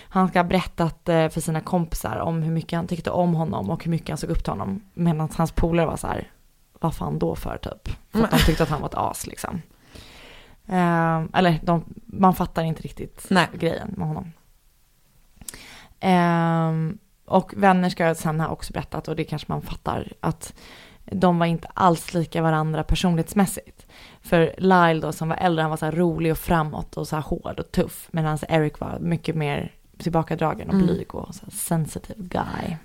Han ska ha berättat eh, för sina kompisar om hur mycket han tyckte om honom och hur mycket han såg upp till honom. Medan hans polare var så här, vad fan då för typ? För att de tyckte att han var ett as liksom. Eh, eller de, man fattar inte riktigt Nej. grejen med honom. Ehm, och vänner ska jag sen ha också berättat och det kanske man fattar att de var inte alls lika varandra personlighetsmässigt. För Lyle då som var äldre, han var så här rolig och framåt och så här hård och tuff. Medan Eric var mycket mer tillbakadragen och Mm. blyg och så sensitive guy.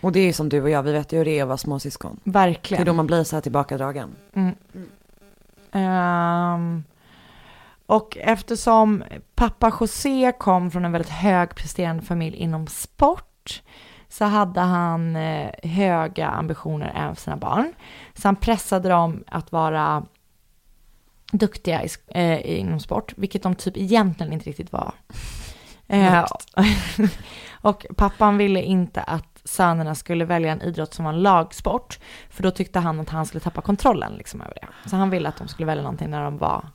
Och det är som du och jag, vi vet ju hur det är att vara småsyskon. Det är Verkligen. då man blir så här tillbakadragen. Mm. Ehm, och eftersom pappa José kom från en väldigt högpresterande familj inom sport så hade han eh, höga ambitioner även för sina barn. Så han pressade dem att vara duktiga i, eh, inom sport, vilket de typ egentligen inte riktigt var. Eh, och pappan ville inte att sönerna skulle välja en idrott som var en lagsport, för då tyckte han att han skulle tappa kontrollen liksom över det. Så han ville att de skulle välja någonting när de var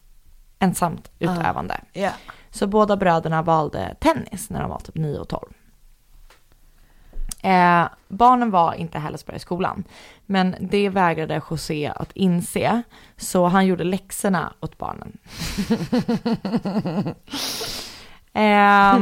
ensamt utövande. Uh, yeah. Så båda bröderna valde tennis när de var typ 9 och 12. Eh, barnen var inte heller så bra i skolan, men det vägrade José att inse, så han gjorde läxorna åt barnen. eh,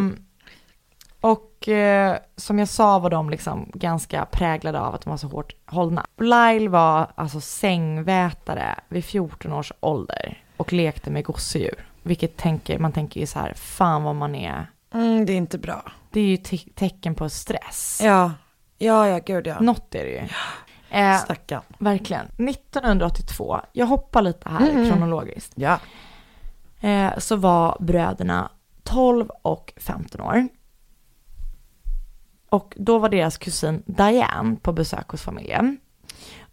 och eh, som jag sa var de liksom ganska präglade av att de var så hårt hållna. Lyle var alltså sängvätare vid 14 års ålder och lekte med gosedjur. Vilket tänker, man tänker ju så här, fan vad man är. Mm, det är inte bra. Det är ju te tecken på stress. Ja, ja, ja, gud ja. Något är det ju. Eh, Stackarn. Verkligen. 1982, jag hoppar lite här mm. kronologiskt. Ja. Eh, så var bröderna 12 och 15 år. Och då var deras kusin Diane på besök hos familjen.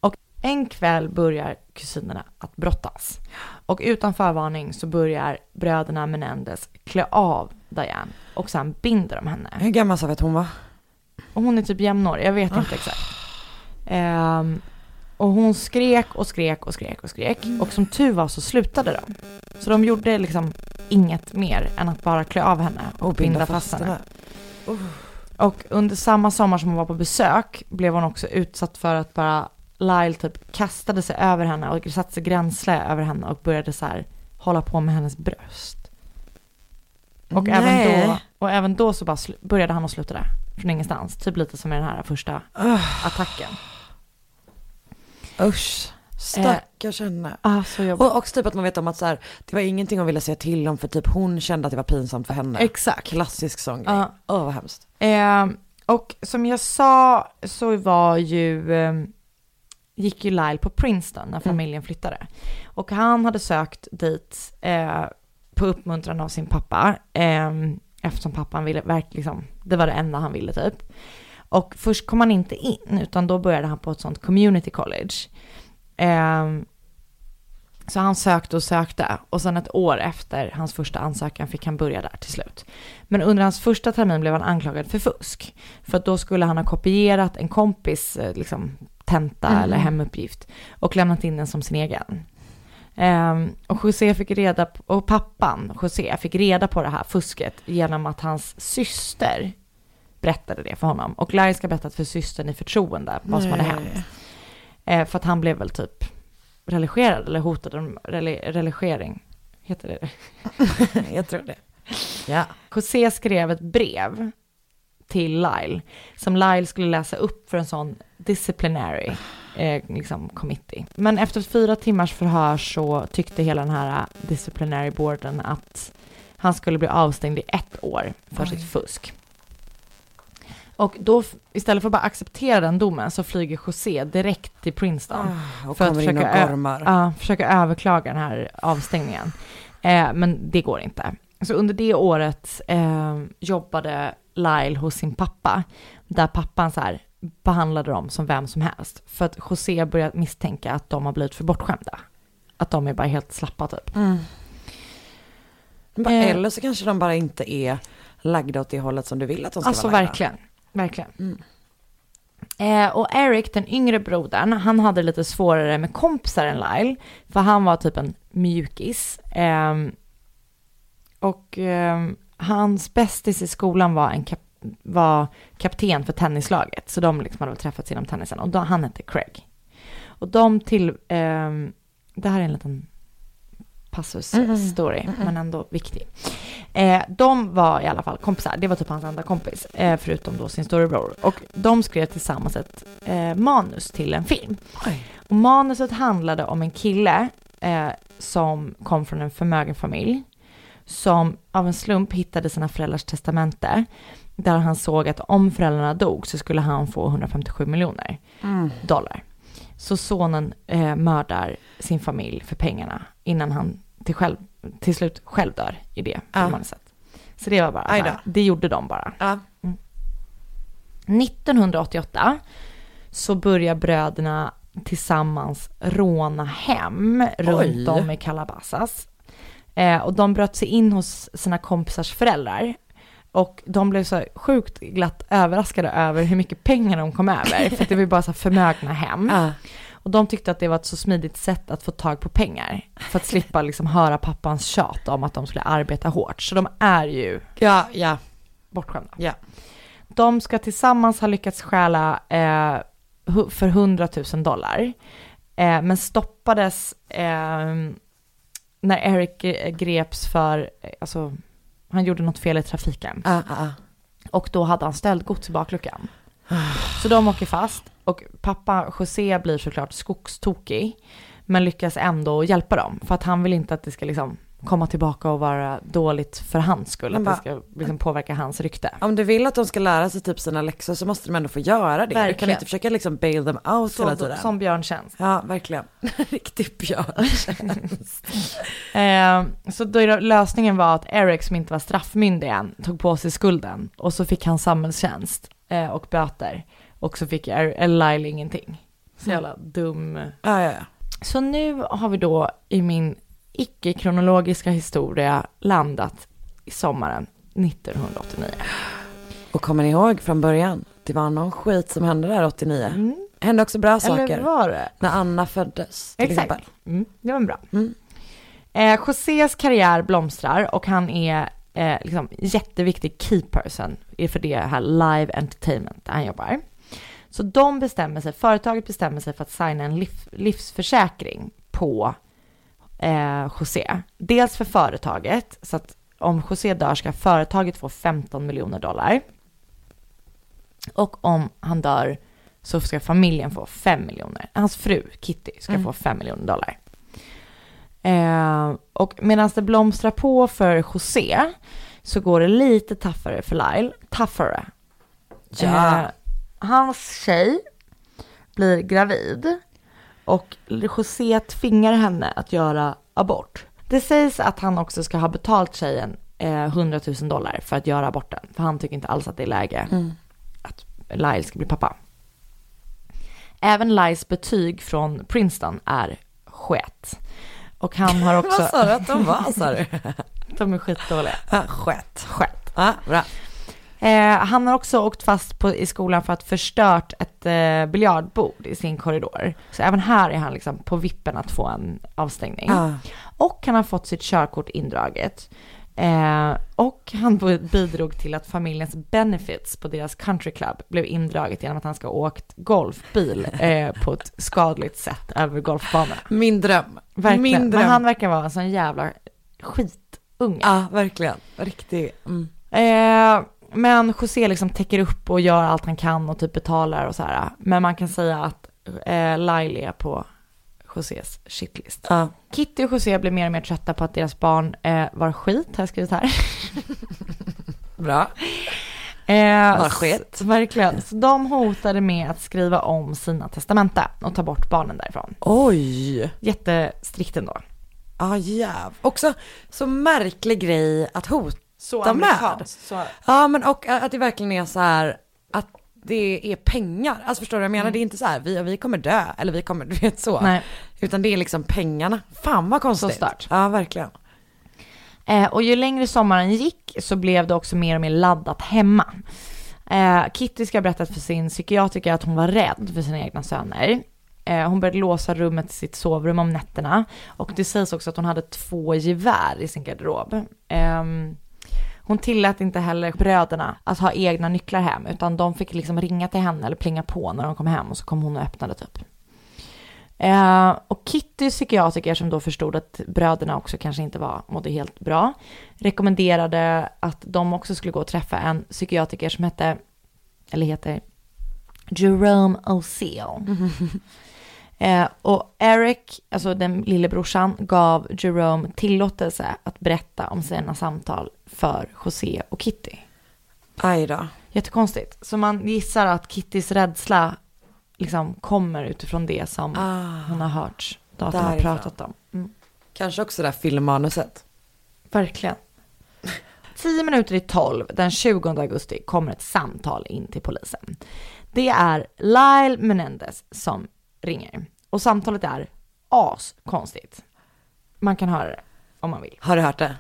Och en kväll börjar kusinerna att brottas. Och utan förvarning så börjar bröderna Menendez klä av Diane och sen binder de henne. Hur gammal sa vi att hon var? Och hon är typ jämnårig, jag vet inte exakt. Um, och hon skrek och skrek och skrek och skrek. Och som tur var så slutade de. Så de gjorde liksom inget mer än att bara klä av henne och, och binda fast henne. Uh. Och under samma sommar som hon var på besök blev hon också utsatt för att bara Lyle typ kastade sig över henne och satte sig gränsle över henne och började så här hålla på med hennes bröst. Och, även då, och även då så bara började han att sluta där, från ingenstans. Typ lite som i den här första uh. attacken. Usch. Stackars henne. Ah, så och också typ att man vet om att så här, det var ingenting hon ville säga till om för typ hon kände att det var pinsamt för henne. Exakt. Klassisk sån grej. Åh uh. oh, vad hemskt. Eh, och som jag sa så var ju, eh, gick ju Lyle på Princeton när mm. familjen mm. flyttade. Och han hade sökt dit eh, på uppmuntran av sin pappa. Eh, eftersom pappan ville verkligen, liksom, det var det enda han ville typ. Och först kom han inte in, utan då började han på ett sånt community college. Um, så han sökte och sökte och sen ett år efter hans första ansökan fick han börja där till slut. Men under hans första termin blev han anklagad för fusk. För att då skulle han ha kopierat en kompis eh, liksom, tenta mm. eller hemuppgift och lämnat in den som sin egen. Um, och José fick reda på, och pappan José fick reda på det här fusket genom att hans syster berättade det för honom. Och Larry ska berättat för systern i förtroende vad som hade hänt. Eh, för att han blev väl typ religerad eller hotad om religering. Heter det det? Jag tror det. Ja. José skrev ett brev till Lyle som Lyle skulle läsa upp för en sån disciplinary eh, liksom committee. Men efter fyra timmars förhör så tyckte hela den här disciplinary boarden att han skulle bli avstängd i ett år för Oj. sitt fusk. Och då, istället för att bara acceptera den domen, så flyger José direkt till Princeton. Ah, för att försöka, ja, försöka överklaga den här avstängningen. Eh, men det går inte. Så under det året eh, jobbade Lyle hos sin pappa, där pappan så här behandlade dem som vem som helst. För att José började misstänka att de har blivit för bortskämda. Att de är bara helt slappa typ. Mm. Eh, Eller så kanske de bara inte är lagda åt det hållet som du vill att de ska alltså, vara lagda. verkligen. Verkligen. Mm. Eh, och Eric, den yngre brodern, han hade lite svårare med kompisar än Lyle. För han var typ en mjukis. Eh, och eh, hans bästis i skolan var, en kap var kapten för tennislaget. Så de liksom hade träffats inom tennisen. Och då, han hette Craig. Och de till... Ehm, det här är en liten passus-story, mm, mm, men ändå viktig. Eh, de var i alla fall kompisar, det var typ hans enda kompis, eh, förutom då sin storebror. Och de skrev tillsammans ett eh, manus till en film. Oj. Och manuset handlade om en kille eh, som kom från en förmögen familj, som av en slump hittade sina föräldrars testamente, där han såg att om föräldrarna dog så skulle han få 157 miljoner mm. dollar. Så sonen eh, mördar sin familj för pengarna innan han till, själv, till slut själv dör i det Ja. Så det var bara, här, det gjorde de bara. Ja. 1988 så börjar bröderna tillsammans råna hem runt om i Calabasas. Eh, och de bröt sig in hos sina kompisars föräldrar. Och de blev så sjukt glatt överraskade över hur mycket pengar de kom över. För att det var ju bara så förmögna hem. Ja. Och de tyckte att det var ett så smidigt sätt att få tag på pengar. För att slippa liksom höra pappans tjat om att de skulle arbeta hårt. Så de är ju Ja, ja, bortskämda. ja. De ska tillsammans ha lyckats stjäla eh, för 100 000 dollar. Eh, men stoppades eh, när Eric greps för, eh, alltså han gjorde något fel i trafiken. Ja, ja, ja. Och då hade han stöldgods i bakluckan. Så de åker fast och pappa José blir såklart skogstokig. Men lyckas ändå hjälpa dem. För att han vill inte att det ska liksom komma tillbaka och vara dåligt för hans skull. Men Att det bara- ska liksom påverka hans rykte. Om du vill att de ska lära sig typ sina läxor så måste de ändå få göra det. Du kan Verkligen. inte försöka liksom bail them out hela Så, tiden. som björntjänst. Ja, verkligen. Riktig björn. Eh, så då det, lösningen var att Eric som inte var straffmyndig än tog på sig skulden och så fick han samhällstjänst eh, och böter och så fick Er- Lyle ingenting. Så jävla dum. Ja, ja, ja. Så nu har vi då i min icke-kronologiska historia landat i sommaren 1989. Och kommer ni ihåg från början? Det var någon skit som hände där 89. Mm. Hände också bra Eller saker. var det? När Anna föddes till Exakt. exempel. Mm, det var bra. Mm. Eh, Josés karriär blomstrar och han är eh, liksom jätteviktig key person i- för det här live entertainment där han jobbar. Så de bestämmer sig, företaget bestämmer sig för att signa en liv, livsförsäkring på eh, José. Dels för företaget, så att om José dör ska företaget få 15 miljoner dollar. Och om han dör så ska familjen få 5 miljoner. Hans fru Kitty ska Mm. få 5 miljoner dollar. Eh, och medan det blomstrar på för José så går det lite taffare för Lyle. Taffare. Ja. Eh, hans tjej blir gravid och José tvingar henne att göra abort. Det sägs att han också ska ha betalt tjejen eh, 100 000 dollar för att göra aborten. För han tycker inte alls att det är läge Mm. att Lyle ska bli pappa. Även Lyles betyg från Princeton är skett. Och han har också... Vad sa du att de var sa du? De är skitdåliga. Ja, skett. Skett. Ja, bra. Eh, han har också åkt fast på, i skolan för att förstört ett eh, biljardbord i sin korridor. Så även här är han liksom på vippen att få en avstängning. Ja. Och han har fått sitt körkort indraget. Eh, och han bidrog till att familjens benefits på deras country club blev indraget genom att han ska ha åkt golfbil eh, på ett skadligt sätt över golfbanorna. Min dröm. Verkligen. Min dröm. Men han verkar vara en sån jävla skitunge. Ja, verkligen. Riktig. Mm. Eh, men José liksom täcker upp och gör allt han kan och typ betalar och så här. Men man kan säga att eh, Lyle är på Josés shitlist. Ja. Kitty och José blir mer och mer trötta på att deras barn eh, var skit, har jag skrivit här. Bra. Eh, Var skit. Verkligen. Så de hotade med att skriva om sina testamenten och ta bort barnen därifrån. Oj. Jättestrikt ändå. Ja, jäv. Också så märklig grej att hota Så amerikanskt. Så... Ja, men och att det verkligen är så här att det är pengar. Alltså förstår du vad jag menar? Det är inte så här, vi, vi kommer dö, eller vi kommer, du vet så. Nej. Utan det är liksom pengarna. Fan vad konstigt. Så stört. Ja, verkligen. Eh, och ju längre sommaren gick så blev det också mer och mer laddat hemma. Eh, Kitty ska ha berättat för sin psykiatriker att hon var rädd för sina egna söner. Eh, hon började låsa rummet i sitt sovrum om nätterna. Och det sägs också att hon hade två gevär i sin garderob. Hon tillät inte heller bröderna att ha egna nycklar hem, utan de fick liksom ringa till henne eller plinga på när de kom hem och så kom hon och öppnade typ. Eh, och Kitty psykiatriker som då förstod att bröderna också kanske inte var, mådde helt bra, rekommenderade att de också skulle gå och träffa en psykiatriker som hette, eller heter, Jerome O'Seal. Eh, och Eric, alltså den lille brorsan, gav Jerome tillåtelse att berätta om sina samtal för José och Kitty. Aj då. Jättekonstigt. Så man gissar att Kittys rädsla liksom kommer utifrån det som Ah, hon har hört. Att har pratat om. Mm. kanske också det här filmmanuset. Verkligen. Tio minuter i tolv den 20 augusti kommer ett samtal in till polisen. Det är Lyle Menendez som ringer. Och samtalet är askonstigt. Man kan höra det om man vill. Har du hört det?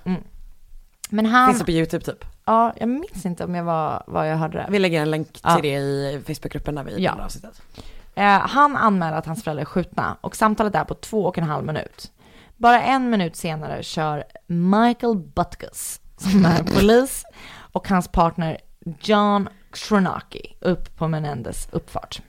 Men han, Finns det på YouTube typ? ja, jag minns inte om jag var, vad jag hörde det. Vi lägger en länk till Ja. det i Facebookgruppen när vi Ja. ja. avsnittet. Eh, han anmäler att hans föräldrar är skjutna och samtalet är på två och en halv minut. Bara en minut senare kör Michael Butkus, som är polis, och hans partner John Shronaki upp på Menendez uppfart.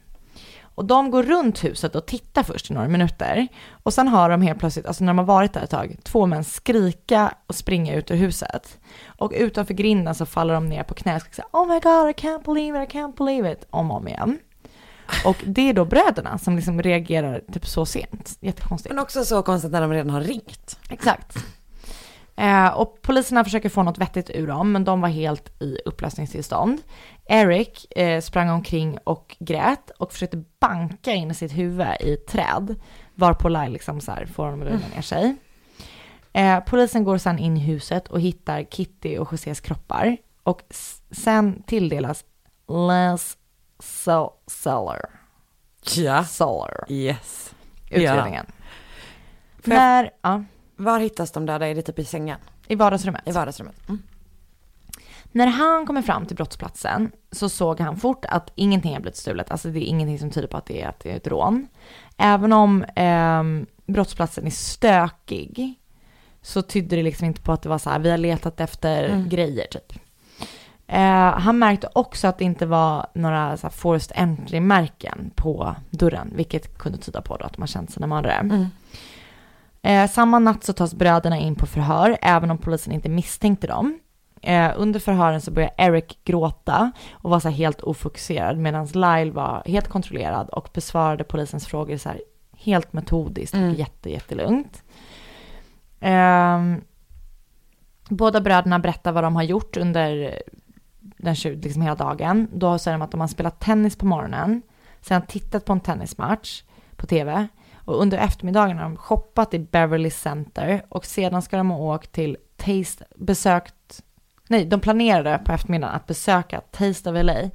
Och de går runt huset och tittar först i några minuter. Och sen hör de helt plötsligt, alltså när de har varit där ett tag, två män skrika och springa ut ur huset. Och utanför grinden så faller de ner på knä och säger Oh my god, I can't believe it, I can't believe it, om och om igen. Och det är då bröderna som liksom reagerar typ så sent. Jättekonstigt. Men också så konstigt när de redan har ringt. Exakt. Eh, och poliserna försöker få något vettigt ur dem, men de var helt i upplösningstillstånd. Eric eh, sprang omkring och grät och försökte banka in sitt huvud i ett träd, varpå Lyle liksom så här får honom att lugna ner sig. Eh, polisen går sedan in i huset och hittar Kitty och Josés kroppar och sen tilldelas Les Sel- Seller, Ja. Seller Yes. utredningen. Jag- När, ja, Var hittas de döda? Är det typ i sängen? i vardagsrummet. I vardagsrummet? Mm. När han kommer fram till brottsplatsen så såg han fort att ingenting har blivit stulet. Alltså det är ingenting som tyder på att det är, att det är ett rån. Även om ehm, brottsplatsen är stökig så tydde det liksom inte på att det var så här, vi har letat efter Mm. grejer typ. Eh, han märkte också att det inte var några så här, forced entry-märken på dörren, vilket kunde tyda på då att man känt sina mördare. Mm. Eh, samma natt så tas bröderna in på förhör, även om polisen inte misstänkte dem. Eh, under förhören så började Eric gråta och var så här helt ofokuserad medan Lyle var helt kontrollerad och besvarade polisens frågor så här helt metodiskt och Mm. jätte, jättelugnt. Ehm, båda bröderna berättar vad de har gjort under den, tju- liksom hela dagen. Då säger de att de har spelat tennis på morgonen, sen tittat på en tennismatch på tv och under eftermiddagen har de shoppat i Beverly Center och sedan ska de ha åkt till Taste, besökt, nej, de planerade på eftermiddagen att besöka Taste of LA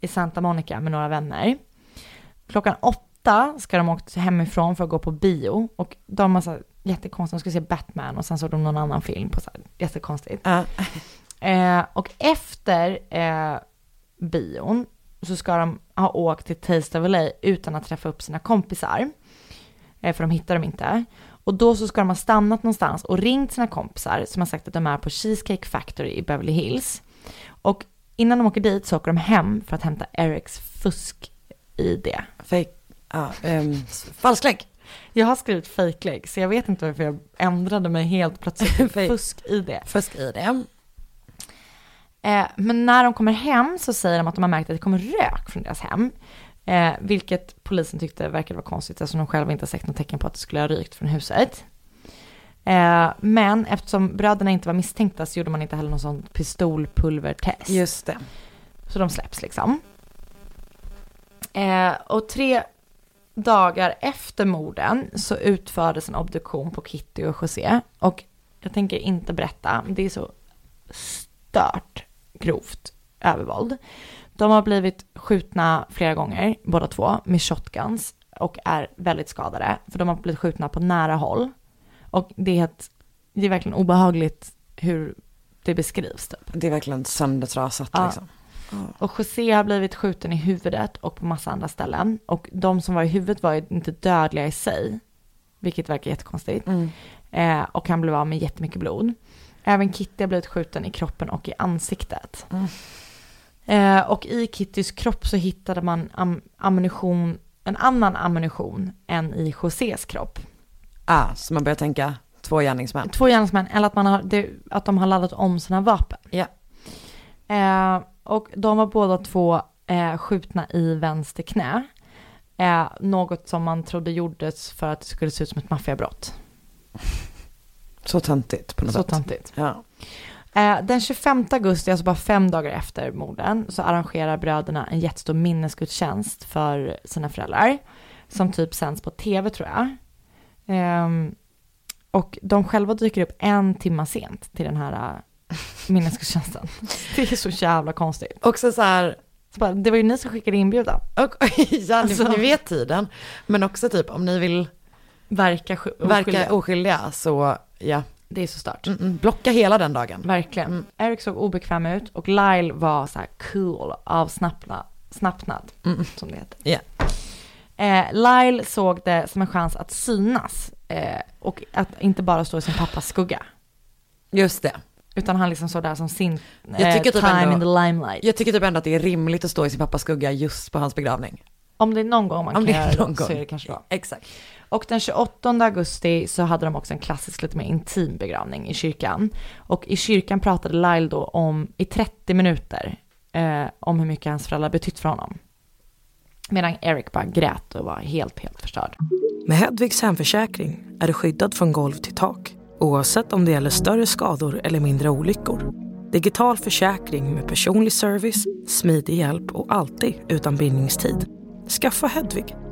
i Santa Monica med några vänner. Klockan åtta ska de åkt hemifrån för att gå på bio och de har så här jättekonstigt, de skulle se Batman och sen såg de någon annan film på så här jättekonstigt. Ja. Eh, och efter eh, bion så ska de ha åkt till Taste of LA utan att träffa upp sina kompisar. Eh, för de hittar dem inte. Och då så ska de ha stannat någonstans och ringt sina kompisar som har sagt att de är på Cheesecake Factory i Beverly Hills. Och innan de åker dit så åker de hem för att hämta Erics fusk-ID. Fake. Ja, um, falsklägg. Jag har skrivit fejklägg så jag vet inte varför jag ändrade mig helt plötsligt till fusk-ID. Fusk i det. Eh, men när de kommer hem så säger de att de har märkt att det kommer rök från deras hem. Eh, vilket polisen tyckte verkade vara konstigt eftersom de själva inte sett något tecken på att det skulle ha rykt från huset. Eh, men eftersom bröderna inte var misstänkta så gjorde man inte heller någon sån pistolpulvertest. Just det. Så de släpps liksom. Eh, och tre dagar efter morden så utfördes en obduktion på Kitty och José. Och jag tänker inte berätta, det är så stört grovt övervåld. De har blivit skjutna flera gånger, båda två, med shotguns och är väldigt skadade. För de har blivit skjutna på nära håll. Och det är, ett, det är verkligen obehagligt hur det beskrivs. Typ. Det är verkligen söndertrasat Ja. liksom. Och José har blivit skjuten i huvudet och på massa andra ställen. Och de som var i huvudet var ju inte dödliga i sig, vilket verkar jättekonstigt. Mm. Eh, och han blev av med jättemycket blod. Även Kitty har blivit skjuten i kroppen och i ansiktet. Mm. Eh, och i Kittys kropp så hittade man am- ammunition, en annan ammunition än i Josés kropp. Ah, så man börjar tänka två gärningsmän. Två gärningsmän, eller att, man har, det, att de har laddat om sina vapen. Ja. Eh, och de var båda två eh, skjutna i vänster knä. Eh, något som man trodde gjordes för att det skulle se ut som ett maffiabrott. Så töntigt på något Så sätt. töntigt. Ja. Eh, den 25 augusti, alltså bara fem dagar efter morden, så arrangerar bröderna en jättestor minnesgudstjänst för sina föräldrar. Som typ sänds på tv tror jag. Ehm, och de själva dyker upp en timma sent till den här uh, minnesgudstjänsten. Det är så jävla konstigt. Också så här, Så bara, det var ju ni som skickade inbjudan. och, ja, Alltså. ni, vet tiden, men också typ om ni vill Verka, sk- verka oskyldiga. oskyldiga så ja, Det är så stört. mm, mm, blocka hela den dagen. Verkligen. Mm. Eric såg obekväm ut och Lyle var så här cool, avslappnad, snappnad, Mm. som det heter. Ja. Eh, Lyle såg det som en chans att synas eh, och att inte bara stå i sin pappas skugga. Just det. Utan han liksom såg där som sin eh, typ time ändå- in the limelight. Jag tycker typ ändå att det är rimligt att stå i sin pappas skugga just på hans begravning. Om det är någon gång man Om kan göra det så är det kanske då. Exakt. Och den 28 augusti så hade de också en klassisk lite mer intim begravning i kyrkan. Och i kyrkan pratade Lyle då om, i 30 minuter, eh, om hur mycket hans föräldrar betytt för honom. Medan Eric bara grät och var helt, helt förstörd. Med Hedvigs hemförsäkring är du skyddad från golv till tak oavsett om det gäller större skador eller mindre olyckor. Digital försäkring med personlig service, smidig hjälp och alltid utan bindningstid. Skaffa Hedvig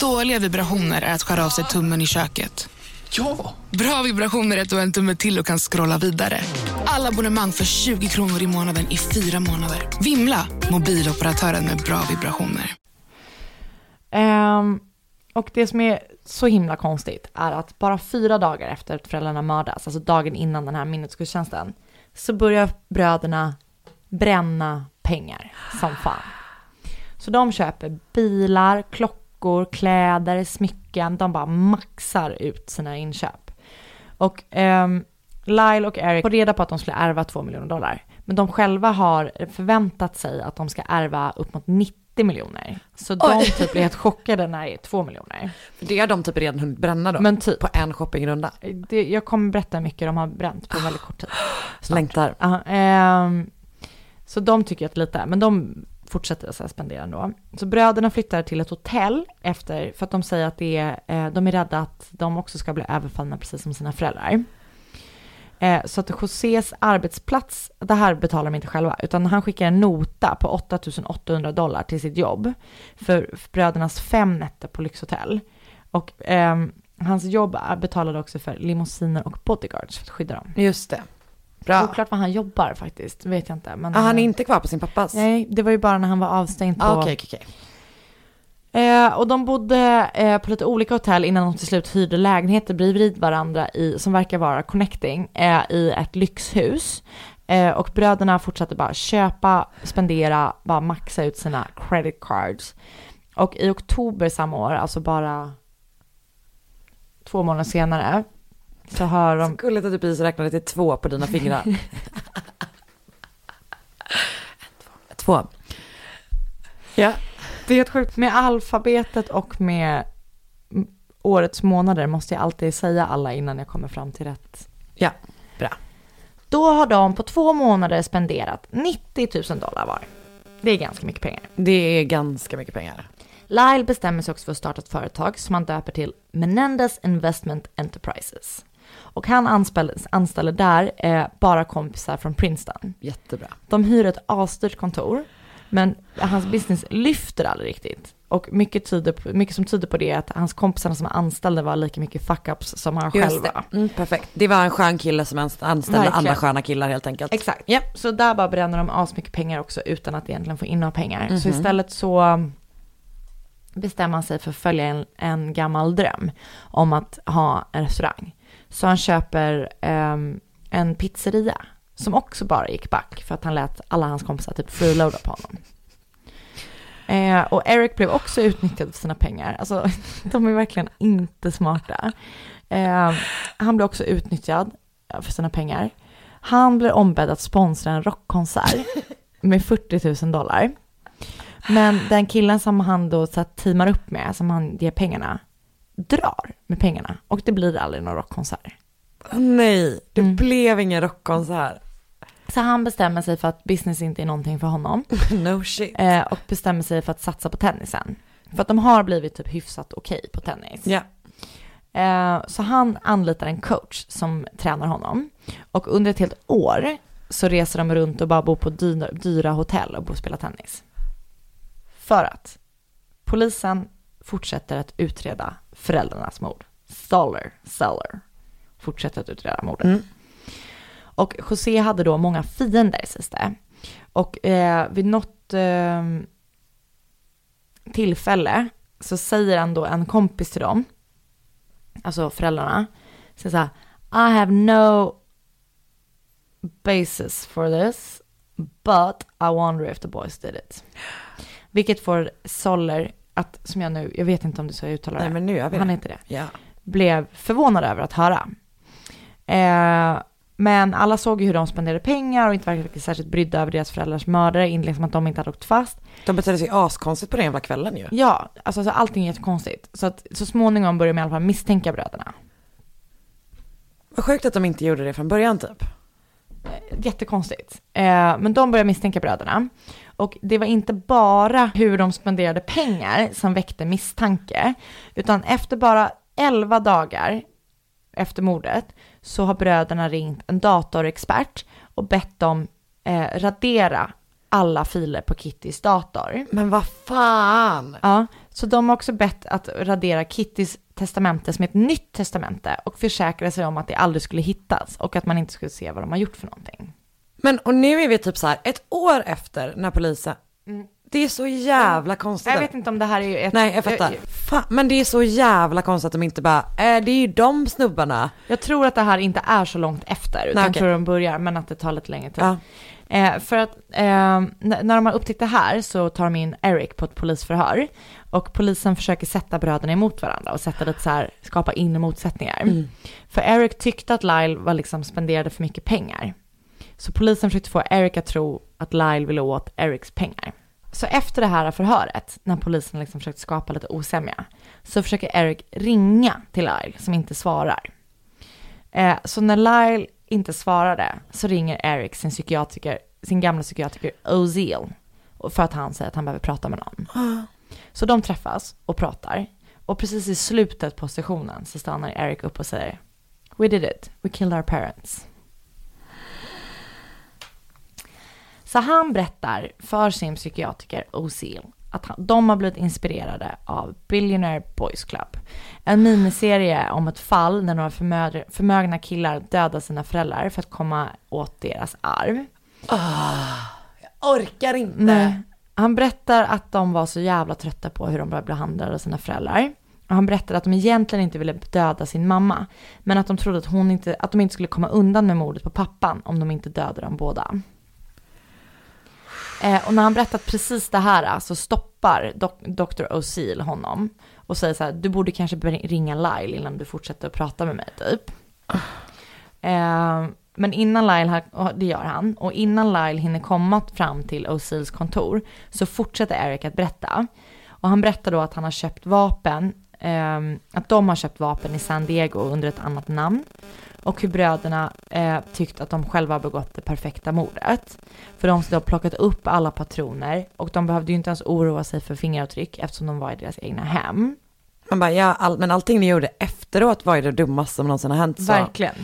Dåliga vibrationer är att skära av sig tummen i köket. Ja! Bra vibrationer är att du har en tumme till och kan scrolla vidare. Alla abonnemang för 20 kronor i månaden i fyra månader. Vimla! Mobiloperatören med bra vibrationer. Ehm, och det som är så himla konstigt är att bara fyra dagar efter att föräldrarna mördas, alltså dagen innan den här minnesgudstjänsten, så börjar bröderna bränna pengar som fan. Så de köper bilar, klockor, kläder, smycken, de bara maxar ut sina inköp. Och ehm, Lyle och Eric får reda på att de skulle ärva 2 miljoner dollar. Men de själva har förväntat sig att de ska ärva upp mot 90 miljoner. Så de Oj. typ blir helt chockade när det är 2 miljoner. För det har de typ redan hunnit bränna då. Men typ. På en shoppingrunda. Det, jag kommer berätta hur mycket de har bränt på väldigt kort tid. Längtar. Ja, ehm, så de tycker att lite, men de fortsätter så spendera ändå. Så bröderna flyttar till ett hotell efter, för att de säger att det är, eh, de är rädda att de också ska bli överfallna precis som sina föräldrar. Eh, så att Josés arbetsplats, det här betalar de inte själva, utan han skickar en nota på 8800 dollar till sitt jobb för brödernas fem nätter på lyxhotell. Och eh, hans jobb betalade också för limousiner och bodyguards för att skydda dem. Just det. Bra. Oklart var han jobbar faktiskt, vet jag inte. Men, Ah, han är inte kvar på sin pappas? Nej, det var ju bara när han var avstängd på... Ah, Okej, okej, okej. Eh, och de bodde eh, på lite olika hotell innan de till slut hyrde lägenheter bredvid varandra i, som verkar vara connecting, eh, i ett lyxhus. Eh, och bröderna fortsatte bara köpa, spendera, bara maxa ut sina credit cards. Och i oktober samma år, alltså bara två månader senare, så hör de... Så gulligt att du precis räknade till två på dina fingrar. två. Ja. Det är helt sjukt. Med alfabetet och med årets månader måste jag alltid säga alla innan jag kommer fram till rätt. Ja, bra. Då har de på två månader spenderat 90 000 dollar var. Det är ganska mycket pengar. Det är ganska mycket pengar. Lyle bestämmer sig också för att starta ett företag som han döper till Menendez Investment Enterprises. Och han anställer, anställer där eh, bara kompisar från Princeton. Jättebra. De hyr ett asdyrt kontor, men hans business lyfter aldrig riktigt. Och mycket, tyder på, mycket som tyder på det är att hans kompisar som är anställda var lika mycket fuck-ups som han Just själva. det. Mm, perfekt. Det var en skön kille som anst- anställde Verkligen. andra sköna killar helt enkelt. Exakt. Ja. Så där bara bränner de asmycket pengar också utan att egentligen få in några pengar. Så Mhm. istället så bestämmer han sig för att följa en, en gammal dröm om att ha en restaurang. Så han köper eh, en pizzeria som också bara gick back för att han lät alla hans kompisar typ freeloada på honom. Eh, och Eric blev också utnyttjad för sina pengar. Alltså, de är verkligen inte smarta. Eh, han blev också utnyttjad för sina pengar. Han blir ombedd att sponsra en rockkonsert med 40 000 dollar. Men den killen som han då så teamar upp med, som han ger pengarna, drar med pengarna och det blir aldrig någon rockkonsert. Nej, det Mm. blev ingen rockkonsert. Så han bestämmer sig för att business inte är någonting för honom No shit. eh, och bestämmer sig för att satsa på tennisen. För att de har blivit typ hyfsat okej på tennis. Ja. Eh, så han anlitar en coach som tränar honom. Och under ett helt år så reser de runt och bara bor på dyra, dyra hotell och bor och spelar tennis. För att polisen fortsätter att utreda föräldrarnas mord. Stoller, Seller, fortsätter att utreda mordet. Mm. Och José hade då många fiender sägs det. Och eh, vid något eh, tillfälle så säger han då en kompis till dem, alltså föräldrarna, säger så här, I have no basis for this, but I wonder if the boys did it. Vilket får Soller att, som jag nu, jag vet inte om det är så jag uttalar Nej det, men nu gör vi han det. heter det, Ja. blev förvånad över att höra. Eh, men alla såg ju hur de spenderade pengar och inte verkade särskilt brydda över deras föräldrars mördare, inte liksom att de inte hade åkt fast. De betedde sig askonstigt på den jävla kvällen ju. Ja, alltså, alltså allting är jättekonstigt. Så att så småningom börjar de i alla fall misstänka bröderna. Vad sjukt att de inte gjorde det från början typ. Jättekonstigt. Eh, men de börjar misstänka bröderna. Och det var inte bara hur de spenderade pengar som väckte misstanke, utan efter bara 11 dagar efter mordet så har bröderna ringt en datorexpert och bett dem eh, radera alla filer på Kittys dator. Men vad fan. Ja, så de har också bett att radera Kittys testamente som ett nytt testamente och försäkra sig om att det aldrig skulle hittas och att man inte skulle se vad de har gjort för någonting. Men och nu är vi typ så här ett år efter när polisen, det är så jävla konstigt. Jag vet inte om det här är ett... Nej jag fattar. Fan, men det är så jävla konstigt att de inte bara, äh, det är ju de snubbarna. Jag tror att det här inte är så långt efter, utan Nej, jag okej. tror de börjar, men att det tar lite längre tid. Ja. Eh, för att eh, när de har upptäckt det här så tar de in Eric på ett polisförhör. Och polisen försöker sätta bröderna emot varandra och sätta lite så här, skapa inre motsättningar. För Eric tyckte att Lyle var liksom spenderade för mycket pengar. Så polisen försökte få Eric att tro att Lyle ville åt Erics pengar. Så efter det här förhöret, när polisen liksom försökt skapa lite osämja, så försöker Eric ringa till Lyle som inte svarar. Eh, så när Lyle inte svarade så ringer Eric sin psykiatriker, sin gamla psykiatriker Ozeal för att han säger att han behöver prata med någon. Så de träffas och pratar och precis i slutet på sessionen så stannar Eric upp och säger We did it, we killed our parents. Så han berättar för sin psykiatriker Ozeal att de har blivit inspirerade av Billionaire Boys Club. En miniserie om ett fall när några förmö- förmögna killar dödar sina föräldrar för att komma åt deras arv. Orkar inte. Nej. Han berättar att de var så jävla trötta på hur de blev behandlade av sina föräldrar. Och han berättar att de egentligen inte ville döda sin mamma, men att de trodde att, hon inte, att de inte skulle komma undan med mordet på pappan om de inte dödade dem båda. Eh, och när han berättat precis det här så stoppar dok- Dr. O'Seal honom och säger så här, du borde kanske ringa Lyle innan du fortsätter att prata med mig typ. Eh, men innan Lyle, har- och det gör han, och innan Lyle hinner komma fram till O'Seals kontor så fortsätter Eric att berätta. Och han berättar då att han har köpt vapen, eh, att de har köpt vapen i San Diego under ett annat namn. Och hur bröderna eh, tyckt att de själva har begått det perfekta mordet. För de har plockat upp alla patroner och de behövde ju inte ens oroa sig för fingeravtryck eftersom de var i deras egna hem. Man bara, ja, all, men allting ni gjorde efteråt var ju det dummaste som någonsin har hänt. Så. Verkligen.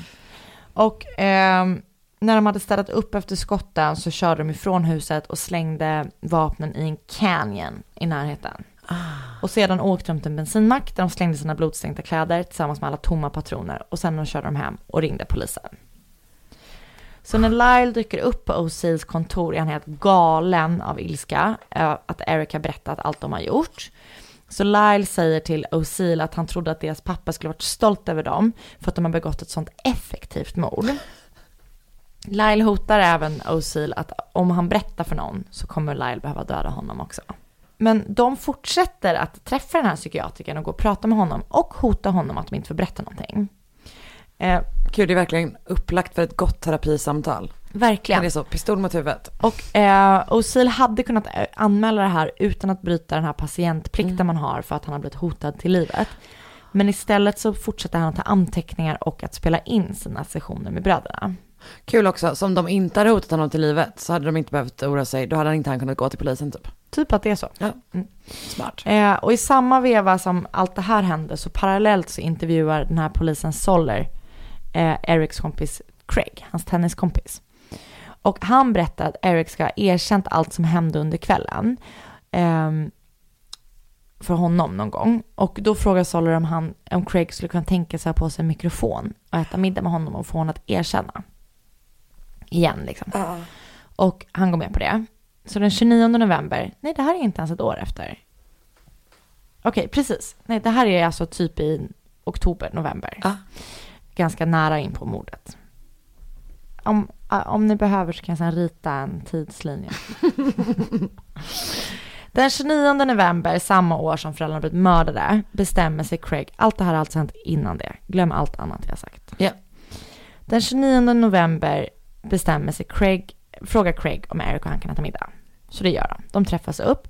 Och ehm, när de hade städat upp efter skotten så körde de ifrån huset och slängde vapnen i en canyon i närheten. Och sedan åkte de till en bensinmack där de slängde sina blodstänkta kläder tillsammans med alla tomma patroner och sen körde de hem och ringde polisen. Så när Lyle dyker upp på O'Seals kontor är han helt galen av ilska eh, att Eric har berättat allt de har gjort. Så Lyle säger till O'Seal att han trodde att deras pappa skulle varit stolt över dem för att de har begått ett sånt effektivt mord. Lyle hotar även O'Seal att om han berättar för någon så kommer Lyle behöva döda honom också. Men de fortsätter att träffa den här psykiatrikern och gå och prata med honom och hota honom att de inte får berätta någonting. Eh, Gud, det är verkligen upplagt för ett gott terapisamtal. verkligen. Men det är så, pistol mot huvudet. Och eh, Osil hade kunnat eh, anmäla det här utan att bryta den här patientplikten man har för att han har blivit hotad till livet. Men istället så fortsätter han att ta anteckningar och att spela in sina sessioner med bröderna. Kul också, som de inte hade hotat honom till livet så hade de inte behövt oroa sig. Då hade han inte han kunnat gå till polisen typ. Typ att det är så. Smart. Eh, och i samma veva som allt det här hände så parallellt så intervjuar den här polisen Soller eh, Erics kompis Craig, hans tenniskompis. Och han berättar att Eric ska ha erkänt allt som hände under kvällen. ehm, för honom någon gång. Och då frågar Soller om, han, om Craig skulle kunna tänka sig att ha på sig en mikrofon och äta middag med honom och få honom att erkänna. Igen liksom. Och han går med på det. Så den 29 november, nej det här är inte ens ett år efter. Okej, precis. Nej, det här är alltså typ i oktober, november. Ah. Ganska nära in på mordet. Om, ah, om ni behöver så kan jag sedan rita en tidslinje. Den 29 november, samma år som föräldrarna blivit mördade, bestämmer sig Craig, allt det här har alltså hänt innan det, glöm allt annat jag sagt. Ja. Den 29 november bestämmer sig Craig, frågar Craig om Eric och han kan äta middag. Så det gör de. De träffas upp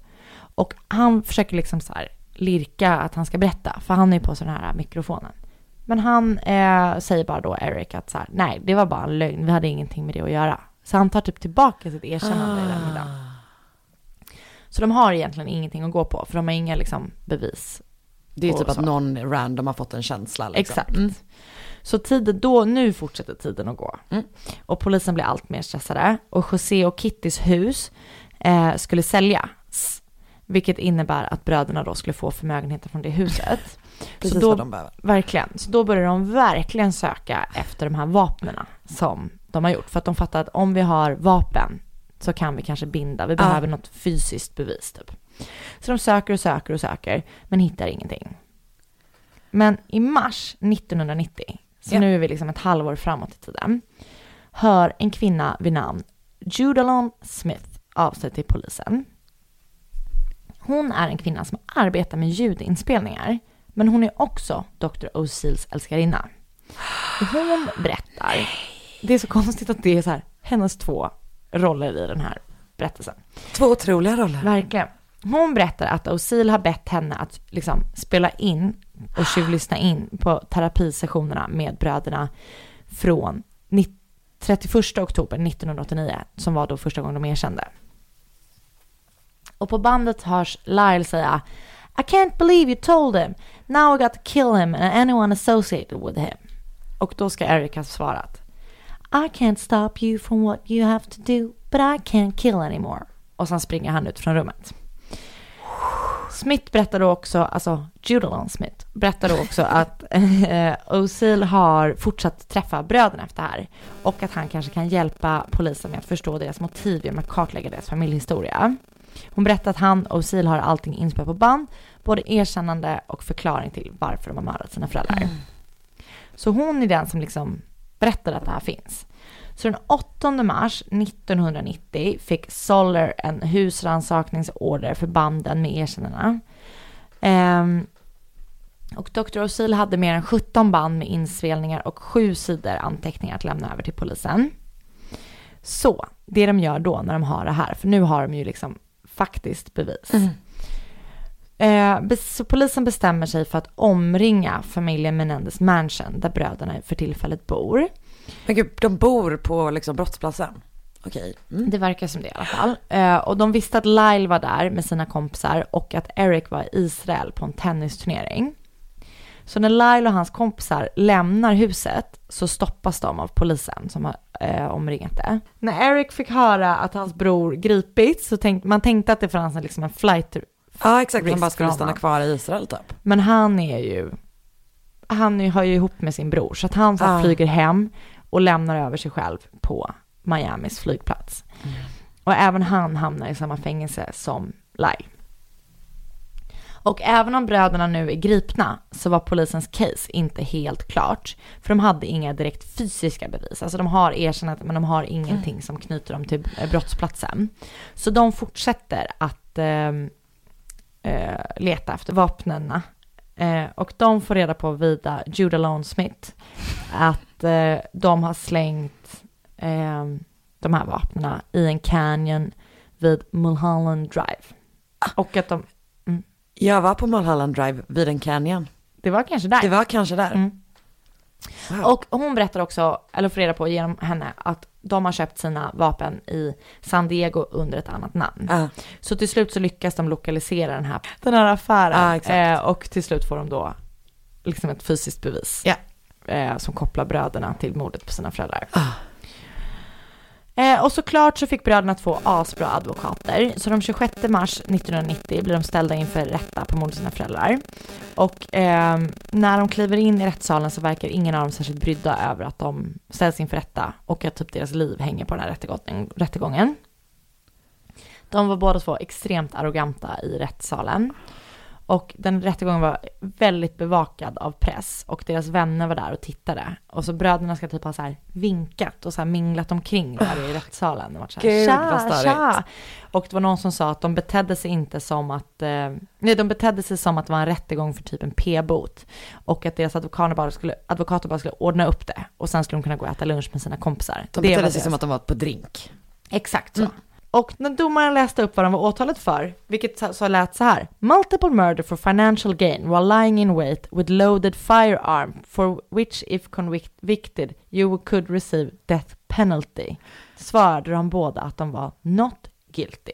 och han försöker liksom så här lirka att han ska berätta, för han är ju på sig den här mikrofonen. Men han eh, säger bara då Eric att så här, nej, det var bara en lögn, vi hade ingenting med det att göra. Så han tar typ tillbaka sitt erkännande i den middagen. Så de har egentligen ingenting att gå på, för de har inga liksom bevis. Det är typ att någon random har fått en känsla. Liksom. Exakt. Mm. Så tiden då, nu fortsätter tiden att gå. Mm. Och polisen blir allt mer stressade. Och José och Kittys hus eh, skulle säljas. Vilket innebär att bröderna då skulle få förmögenheten från det huset. Precis då- vad de behöver. Verkligen. Så då börjar de verkligen söka efter de här vapnena som de har gjort. För att de fattar att om vi har vapen så kan vi kanske binda. Vi Ja. behöver något fysiskt bevis typ. Så de söker och söker och söker men hittar ingenting. Men i mars 1990, så Ja. nu är vi liksom ett halvår framåt i tiden, hör en kvinna vid namn Judalon Smith av sig till polisen. Hon är en kvinna som arbetar med ljudinspelningar, men hon är också Dr. O'Seals älskarinna. Hon berättar, det är så konstigt att det är så här, hennes två roller i den här berättelsen. Två otroliga roller. Verkligen. Hon berättar att O'Seal har bett henne att liksom spela in och tjuvlyssna in på terapisessionerna med bröderna från 31 oktober 1989, som var då första gången de erkände. Och på bandet hörs Lyle säga I can't believe you told him. Now I got to kill him and anyone associated with him. Och då ska Eric ha svarat I can't stop you from what you have to do, but I can't kill anymore. Och sen springer han ut från rummet. Smith berättar då också, alltså Judalon Smith, berättar då också att eh, O'Seal har fortsatt träffa bröderna efter det här. Och att han kanske kan hjälpa polisen med att förstå deras motiv genom att kartlägga deras familjehistoria. Hon berättar att han och O'Seal har allting inspelat på band, både erkännande och förklaring till varför de har mördat sina föräldrar. Så hon är den som liksom berättar att det här finns. Så den 8 mars 1990 fick Soller en husrannsakningsorder för banden med erkännandena. Ehm, och Dr. O'Seal hade mer än 17 band med inspelningar och sju sidor anteckningar att lämna över till polisen. Så, det de gör då när de har det här, för nu har de ju liksom faktiskt bevis. Eh, bes- så polisen bestämmer sig för att omringa familjen Menendez Mansion där bröderna för tillfället bor. Men gud, de bor på liksom brottsplatsen. Okej. Mm. Det verkar som det i alla fall. Eh, och de visste att Lyle var där med sina kompisar och att Eric var i Israel på en tennisturnering. Så när Lyle och hans kompisar lämnar huset så stoppas de av polisen som har eh, omringat det. När Eric fick höra att hans bror gripits så tänkte man tänkte att det fanns en, liksom en flight Ja, exakt. Han bara skulle stanna kvar i Israel typ. Men han är ju, han är- har ju ihop med sin bror, så att han så Ah. flyger hem och lämnar över sig själv på Miamis flygplats. Och även han hamnar i samma fängelse som Lyle. Och även om bröderna nu är gripna så var polisens case inte helt klart. För de hade inga direkt fysiska bevis. Alltså de har erkännat men de har ingenting som knyter dem till eh, brottsplatsen. Så de fortsätter att ehm, eh, leta efter vapnena. Eh, och de får reda på vida Judah Lone Smith att eh, de har slängt eh, de här vapnen i en canyon vid Mulholland Drive. Och att de, Jag var på Mulholland Drive vid en canyon. det var kanske där. Det var kanske där. Mm. Wow. Och hon berättar också, eller får reda på genom henne, att de har köpt sina vapen i San Diego under ett annat namn. Ja. Så till slut så lyckas de lokalisera den här, den här affären. Exakt. eh, och till slut får de då liksom ett fysiskt bevis. Ja. Eh, som kopplar bröderna till mordet på sina föräldrar. Ah. Eh, och såklart så fick bröderna två asbra advokater. Så de 26 mars 1990 blir de ställda inför rätta på mordet på sina föräldrar. Och eh, när de kliver in i rättssalen så verkar ingen av dem särskilt brydda över att de ställs inför rätta och att typ deras liv hänger på den här rättegången. rättegången. De var båda två extremt arroganta i rättssalen. Och den rättegången var väldigt bevakad av press och deras vänner var där och tittade. Och så bröderna ska typ ha så här vinkat och så här minglat omkring där i rättssalen. Och varit så här, Gud, tja, vad störigt." tja. Och det var någon som sa att de betedde sig inte som att, eh, nej de betedde sig som att det var en rättegång för typ en p-bot. Och att deras advokater bara skulle, advokater bara skulle ordna upp det. Och sen skulle de kunna gå och äta lunch med sina kompisar. De betedde sig deras- som att de var på drink. Exakt så. Och när domaren läste upp vad de var åtalet för, vilket så, så lät så här. Multiple murder for financial gain while lying in wait with loaded firearm for which if convicted you could receive death penalty. Svarade de båda att de var not guilty.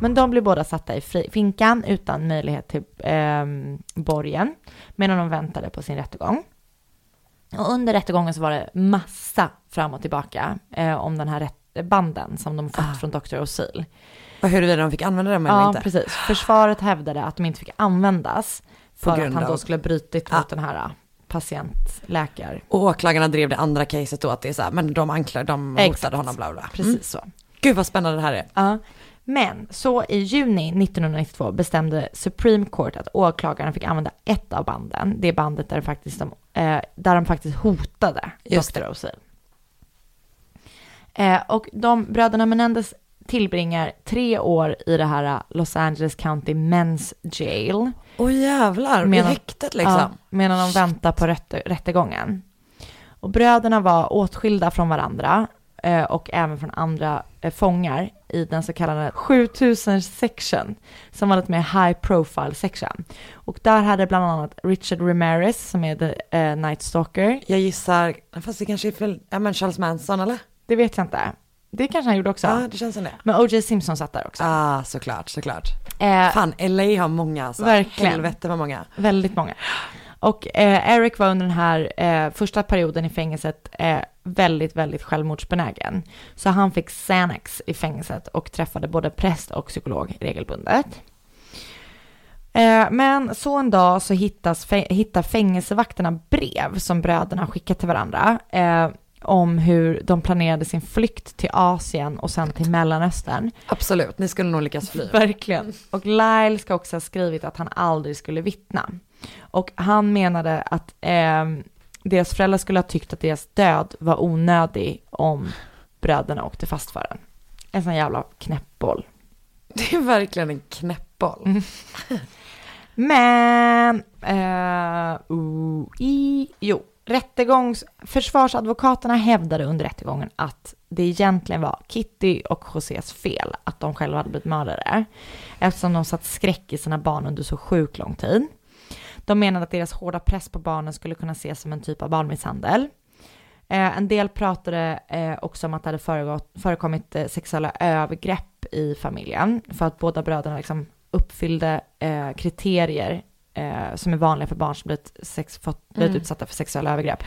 Men de blev båda satta i finkan utan möjlighet till eh, borgen medan de väntade på sin rättegång. Och under rättegången så var det massa fram och tillbaka eh, om den här rätt, banden som de fått Ah. från Dr. O'Seal. Och huruvida de fick använda dem eller Ja, inte. precis. Försvaret hävdade att de inte fick användas för att han då skulle ha brutit Ah. mot den här äh, patientläkare. Och åklagarna drev det andra caset då att det är så här, men de anklagade, de hotade Exakt. honom bla bla. Precis Mm. så. Gud vad spännande det här är. Ja. Men så i juni 1992 bestämde Supreme Court att åklagaren fick använda ett av banden, det bandet där, faktiskt de, eh, där de faktiskt hotade Just Dr. O'Seal. Eh, och de bröderna Menendez tillbringar tre år i det här eh, Los Angeles County Men's Jail. Åh jävlar, i häktet liksom. Ja, medan de väntar på rätte, rättegången. Och bröderna var åtskilda från varandra eh, och även från andra eh, fångar i den så kallade 7000 section som var lite mer high profile section. Och där hade bland annat Richard Ramirez som är the eh, Night Stalker. Jag gissar, fast det kanske är fel, ja men Charles Manson eller? Det vet jag inte. Det kanske han gjorde också. Ja, det känns som det. Men O.J. Simpson satt där också. Ah, såklart, såklart. Eh, Fan, LA har många alltså. Verkligen. Helvete vad många. Väldigt många. Och eh, Eric var under den här eh, första perioden i fängelset eh, väldigt, väldigt självmordsbenägen. Så han fick Xanax i fängelset och träffade både präst och psykolog regelbundet. Eh, men så en dag så hittas, hittar fängelsevakterna brev som bröderna skickat till varandra eh, om hur de planerade sin flykt till Asien och sen till Mellanöstern. Absolut, ni skulle nog lyckas fly. Verkligen. Och Lyle ska också ha skrivit att han aldrig skulle vittna. Och han menade att eh, deras föräldrar skulle ha tyckt att deras död var onödig om bröderna åkte fast för den. En sån jävla knäppboll. Det är verkligen en knäppboll. Mm. Men, eh, oh, i, jo, rättegångs, försvarsadvokaterna hävdade under rättegången att det egentligen var Kitty och Josés fel att de själva hade blivit mördare, eftersom de satt skräck i sina barn under så sjukt lång tid. De menade att deras hårda press på barnen skulle kunna ses som en typ av barnmisshandel. Eh, en del pratade eh, också om att det hade föregått, förekommit eh, sexuella övergrepp i familjen för att båda bröderna liksom uppfyllde eh, kriterier eh, som är vanliga för barn som blivit, sex, fått, blivit Mm. utsatta för sexuella övergrepp.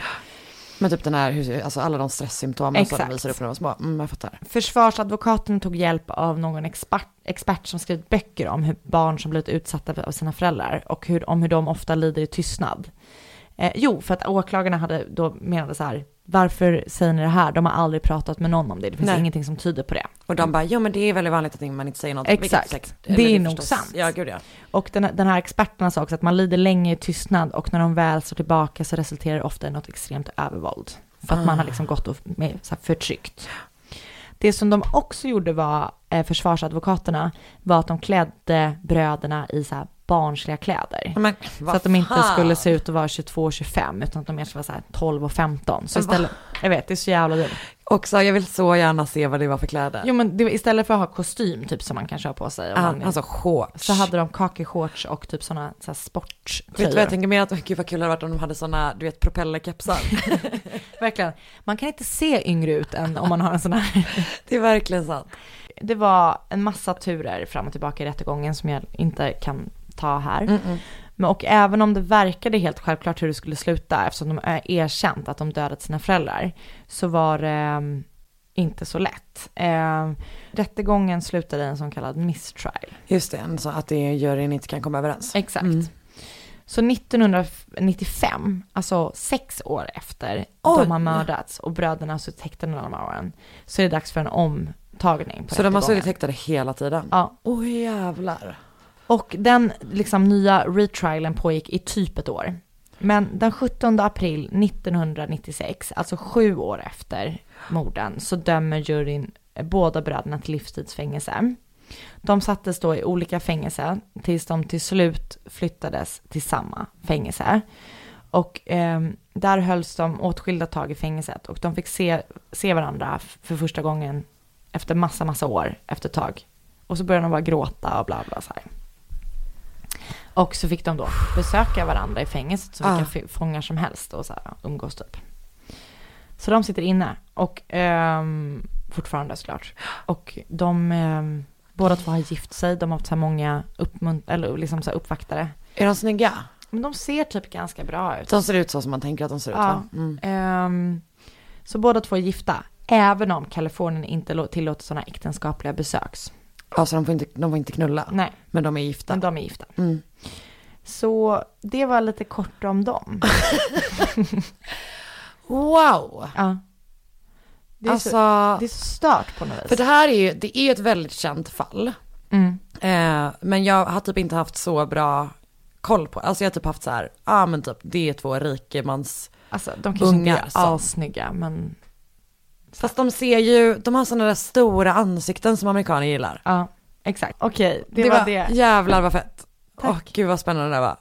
Men typ den här, alltså alla de stresssymptomen som de visar upp när de var små. Mm, jag fattar. Försvarsadvokaten tog hjälp av någon expert, expert som skrivit böcker om hur barn som blivit utsatta av sina föräldrar och hur, om hur de ofta lider i tystnad. Eh, jo, för att åklagarna hade då menade så här, varför säger ni det här? De har aldrig pratat med någon om det, det finns Nej. ingenting som tyder på det. Och de bara, ja men det är väldigt vanligt att man inte säger något. Exakt. Säkert- Det är nog förstås- sant. Ja, gud ja. Och den, den här experterna sa också att man lider länge i tystnad och när de väl står tillbaka så resulterar det ofta i något extremt övervåld. För att man har liksom gått och med, så här, förtryckt. Det som de också gjorde var, eh, försvarsadvokaterna, var att de klädde bröderna i så här barnsliga kläder. Men, Så att de inte skulle se ut att vara 22 och 25 utan att de mer skulle vara så här 12 och 15. Så istället, jag vet det är så jävla dumt. Också, jag vill så gärna se vad det var för kläder. Jo men det, istället för att ha kostym typ som man kan köra på sig. Ah, alltså shorts. så hade de kakeshorts och typ sådana så sporttröjor. Vet du vad jag tänker mer att, gud vad kul det hade varit om de hade sådana, du vet propellerkepsar. Verkligen. Man kan inte se yngre ut än om man har en sån här. det är verkligen sant. Det var en massa turer fram och tillbaka i rättegången som jag inte kan ta här. Mm-mm. Men, och även om det verkade helt självklart hur det skulle sluta, eftersom de är erkänt att de dödat sina föräldrar, så var det eh, inte så lätt. Eh, rättegången slutade i en så kallad mistrial. Just det, så att det juryn inte kan komma överens. Exakt. Mm. Så 1995, alltså sex år efter Oj. de har mördats och bröderna har suttit häktade några åren, så är det dags för en omtagning på Så de har suttit häktade hela tiden? Ja, Oj jävlar och den liksom nya retrialen pågick i typ ett år. Men den 17 april 1996, alltså sju år efter morden, så dömer juryn eh, båda bröderna till livstidsfängelse. De sattes då i olika fängelser tills de till slut flyttades till samma fängelse. Och eh, där hölls de åtskilda tag i fängelset och de fick se, se varandra för första gången efter massa, massa år efter ett tag. Och så började de bara gråta och bla bla så här. Och så fick de då besöka varandra i fängelset som Ah. vilka fångar som helst och så här, umgås typ. Så de sitter inne och ehm, fortfarande såklart. Och de, ehm, båda två har gift sig, de har haft så här många uppmunt- eller liksom så här uppvaktare. Är de snygga? Men de ser typ ganska bra ut. De ser ut så som man tänker att de ser ut Ja. va? Mm. Ehm, så båda två är gifta, även om Kalifornien inte tillåter sådana äktenskapliga besöks. Alltså de får, inte, de får inte knulla, Nej, men de är gifta. men de är gifta. Mm. Så det var lite kort om dem. Wow! Ja. Det är, Alltså, så, det är så stört på något vis. för det här är ju, det är ju ett väldigt känt fall. Mm. Eh, men jag har typ inte haft så bra koll på, alltså jag har typ haft så här, ja ah, men typ det är två rikemans, Alltså de kanske inte Ungar är som- assnygga men fast de ser ju, de har sådana där stora ansikten som amerikaner gillar. ja, exakt. Okej, det, var, det. jävlar vad fett. Tack. Åh gud vad spännande det var.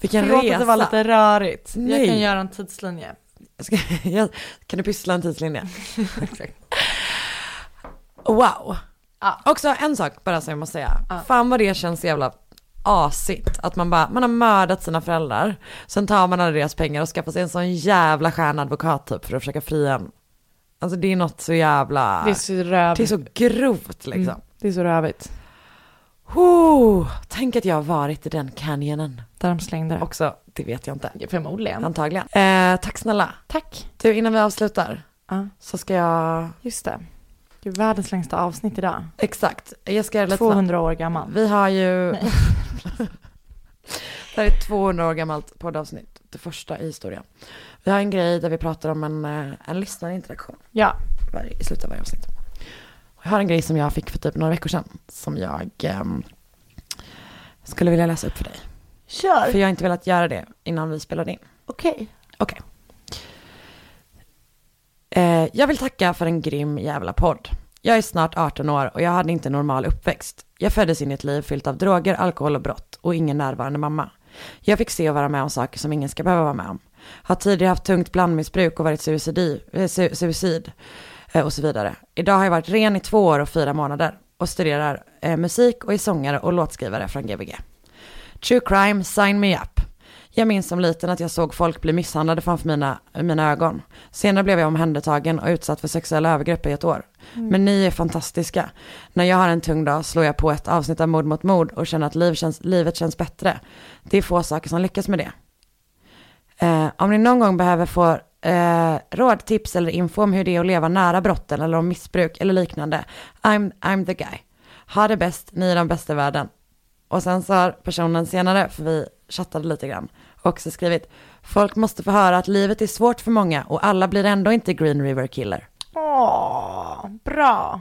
Vilken Förlåt resa. att det var lite rörigt. Jag Nej. kan göra en tidslinje. Ska, jag, kan du pyssla en tidslinje? Exakt. Wow. Ja. Också en sak bara som jag måste säga. Ja. Fan vad det känns jävla asigt. Att man bara, man har mördat sina föräldrar. Sen tar man alla deras pengar och skaffar sig en sån jävla stjärnadvokat typ för att försöka fria en. Alltså det är något så jävla, Det är så rövigt. det är så grovt liksom. Mm, det är så rövigt. Oh, tänk att jag har varit i den canyonen. Där de slängde det. Också, det vet jag inte. Förmodligen. Antagligen. Eh, tack snälla. Tack. Du, innan vi avslutar Ja, så ska jag, just det. Det är världens längsta avsnitt idag. exakt, jag ska göra lite snabbt. 200 år gammal. Vi har ju... Det här är 200 år gammalt poddavsnitt, det första i historien. Vi har en grej där vi pratar om en, eh, en lyssnarinteraktion Ja. i slutet av varje avsnitt. Jag har en grej som jag fick för typ några veckor sedan som jag ehm, skulle vilja läsa upp för dig. Kör. För jag har inte velat göra det innan vi spelade in. Okej. Okej. Eh, jag vill tacka för en grym jävla podd. Jag är snart 18 år och jag hade inte normal uppväxt. Jag föddes in i ett liv fyllt av droger, alkohol och brott och ingen närvarande mamma. Jag fick se och vara med om saker som ingen ska behöva vara med om. Har tidigare haft tungt blandmissbruk och varit suicidi, eh, su- suicid eh, och så vidare. Idag har jag varit ren i två år och fyra månader och studerar eh, musik och är sångare och låtskrivare från Gbg. True crime, sign me up. Jag minns som liten att jag såg folk bli misshandlade framför mina, mina ögon. Senare blev jag omhändertagen och utsatt för sexuella övergrepp i ett år. Men ni är fantastiska. När jag har en tung dag slår jag på ett avsnitt av Mord mot mord och känner att liv känns, livet känns bättre. Det är få saker som lyckas med det. Eh, om ni någon gång behöver få eh, råd, tips eller info om hur det är att leva nära brotten eller om missbruk eller liknande, I'm, I'm the guy. Ha det bäst, ni är de bästa i världen. Och sen så har personen senare, för vi chattade lite grann, också skrivit, folk måste få höra att livet är svårt för många och alla blir ändå inte Green River Killer. Åh, bra.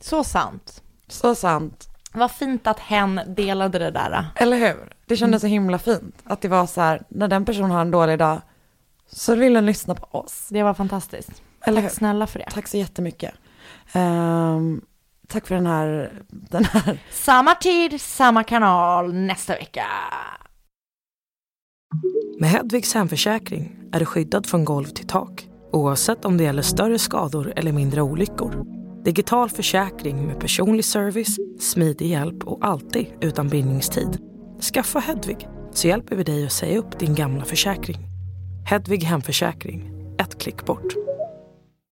Så sant. Så sant. Vad fint att hen delade det där. Eller hur? Det kändes så himla fint. Att det var så här, när den personen har en dålig dag, så vill den lyssna på oss. Det var fantastiskt. Eller Tack hur? snälla för det. Tack så jättemycket. Um, tack för den här, den här. Samma tid, samma kanal nästa vecka. Med Hedvigs hemförsäkring är du skyddad från golv till tak oavsett om det gäller större skador eller mindre olyckor. Digital försäkring med personlig service, smidig hjälp och alltid utan bindningstid. Skaffa Hedvig så hjälper vi dig att säga upp din gamla försäkring. Hedvig hemförsäkring, ett klick bort.